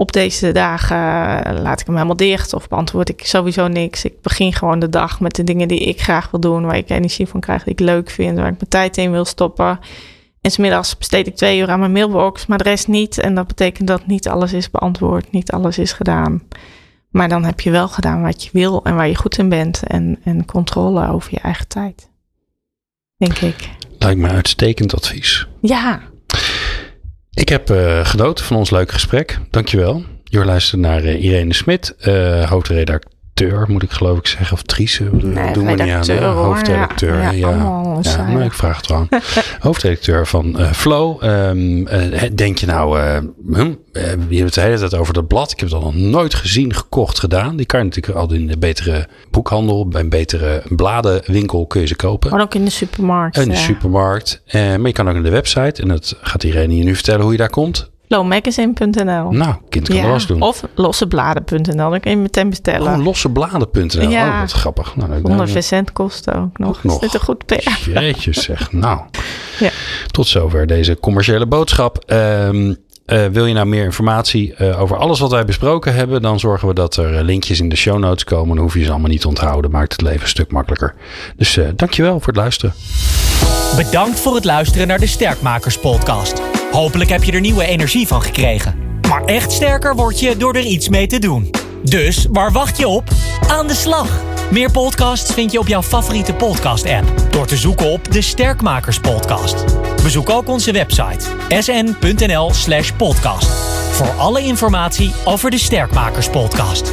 op deze dagen eh, laat ik hem helemaal dicht of beantwoord ik sowieso niks. Ik begin gewoon de dag met de dingen die ik graag wil doen, waar ik energie van krijg, die ik leuk vind, waar ik mijn tijd in wil stoppen. En smiddags besteed ik twee uur aan mijn mailbox, maar de rest niet. En dat betekent dat niet alles is beantwoord, niet alles is gedaan. Maar dan heb je wel gedaan wat je wil en waar je goed in bent. En, en controle over je eigen tijd. Denk ik. Lijkt me uitstekend advies. Ja, ik heb uh, genoten van ons leuke gesprek. Dankjewel. Je luistert naar uh, Irene Smit, uh, hoofdredacteur moet ik geloof ik zeggen. Of Trice, nee, doen we niet aan. De hoofdredacteur. Ja, ja, ja. ja maar ik vraag het gewoon. hoofdredacteur van uh, Flow. Um, uh, denk je nou, uh, je hebt het de hele tijd over dat blad. Ik heb het al nog nooit gezien, gekocht, gedaan. Die kan je natuurlijk al in de betere boekhandel, bij een betere bladenwinkel kun je ze kopen. Maar ook in de supermarkt. In de supermarkt. maar je kan ook naar de website. En dat gaat iedereen je nu vertellen hoe je daar komt. Lowmagazine.nl. Nou, kind kan ja. doen. Of lossebladen.nl, dan kun je meteen bestellen. Oh, lossebladen.nl. Ja. Oh, wat grappig. Nou, Zonder verzend kosten ook nog. Is dit een goed PR? Jeetje zeg. nou, ja. tot zover deze commerciële boodschap. Um, uh, wil je nou meer informatie uh, over alles wat wij besproken hebben, dan zorgen we dat er linkjes in de show notes komen. Dan hoef je ze allemaal niet te onthouden. Maakt het leven een stuk makkelijker. Dus uh, dankjewel voor het luisteren. Bedankt voor het luisteren naar de Sterkmakers podcast. Hopelijk heb je er nieuwe energie van gekregen. Maar echt sterker word je door er iets mee te doen. Dus waar wacht je op? Aan de slag! Meer podcasts vind je op jouw favoriete podcast-app door te zoeken op de Sterkmakers Podcast. Bezoek ook onze website sn.nl/podcast voor alle informatie over de Sterkmakers Podcast.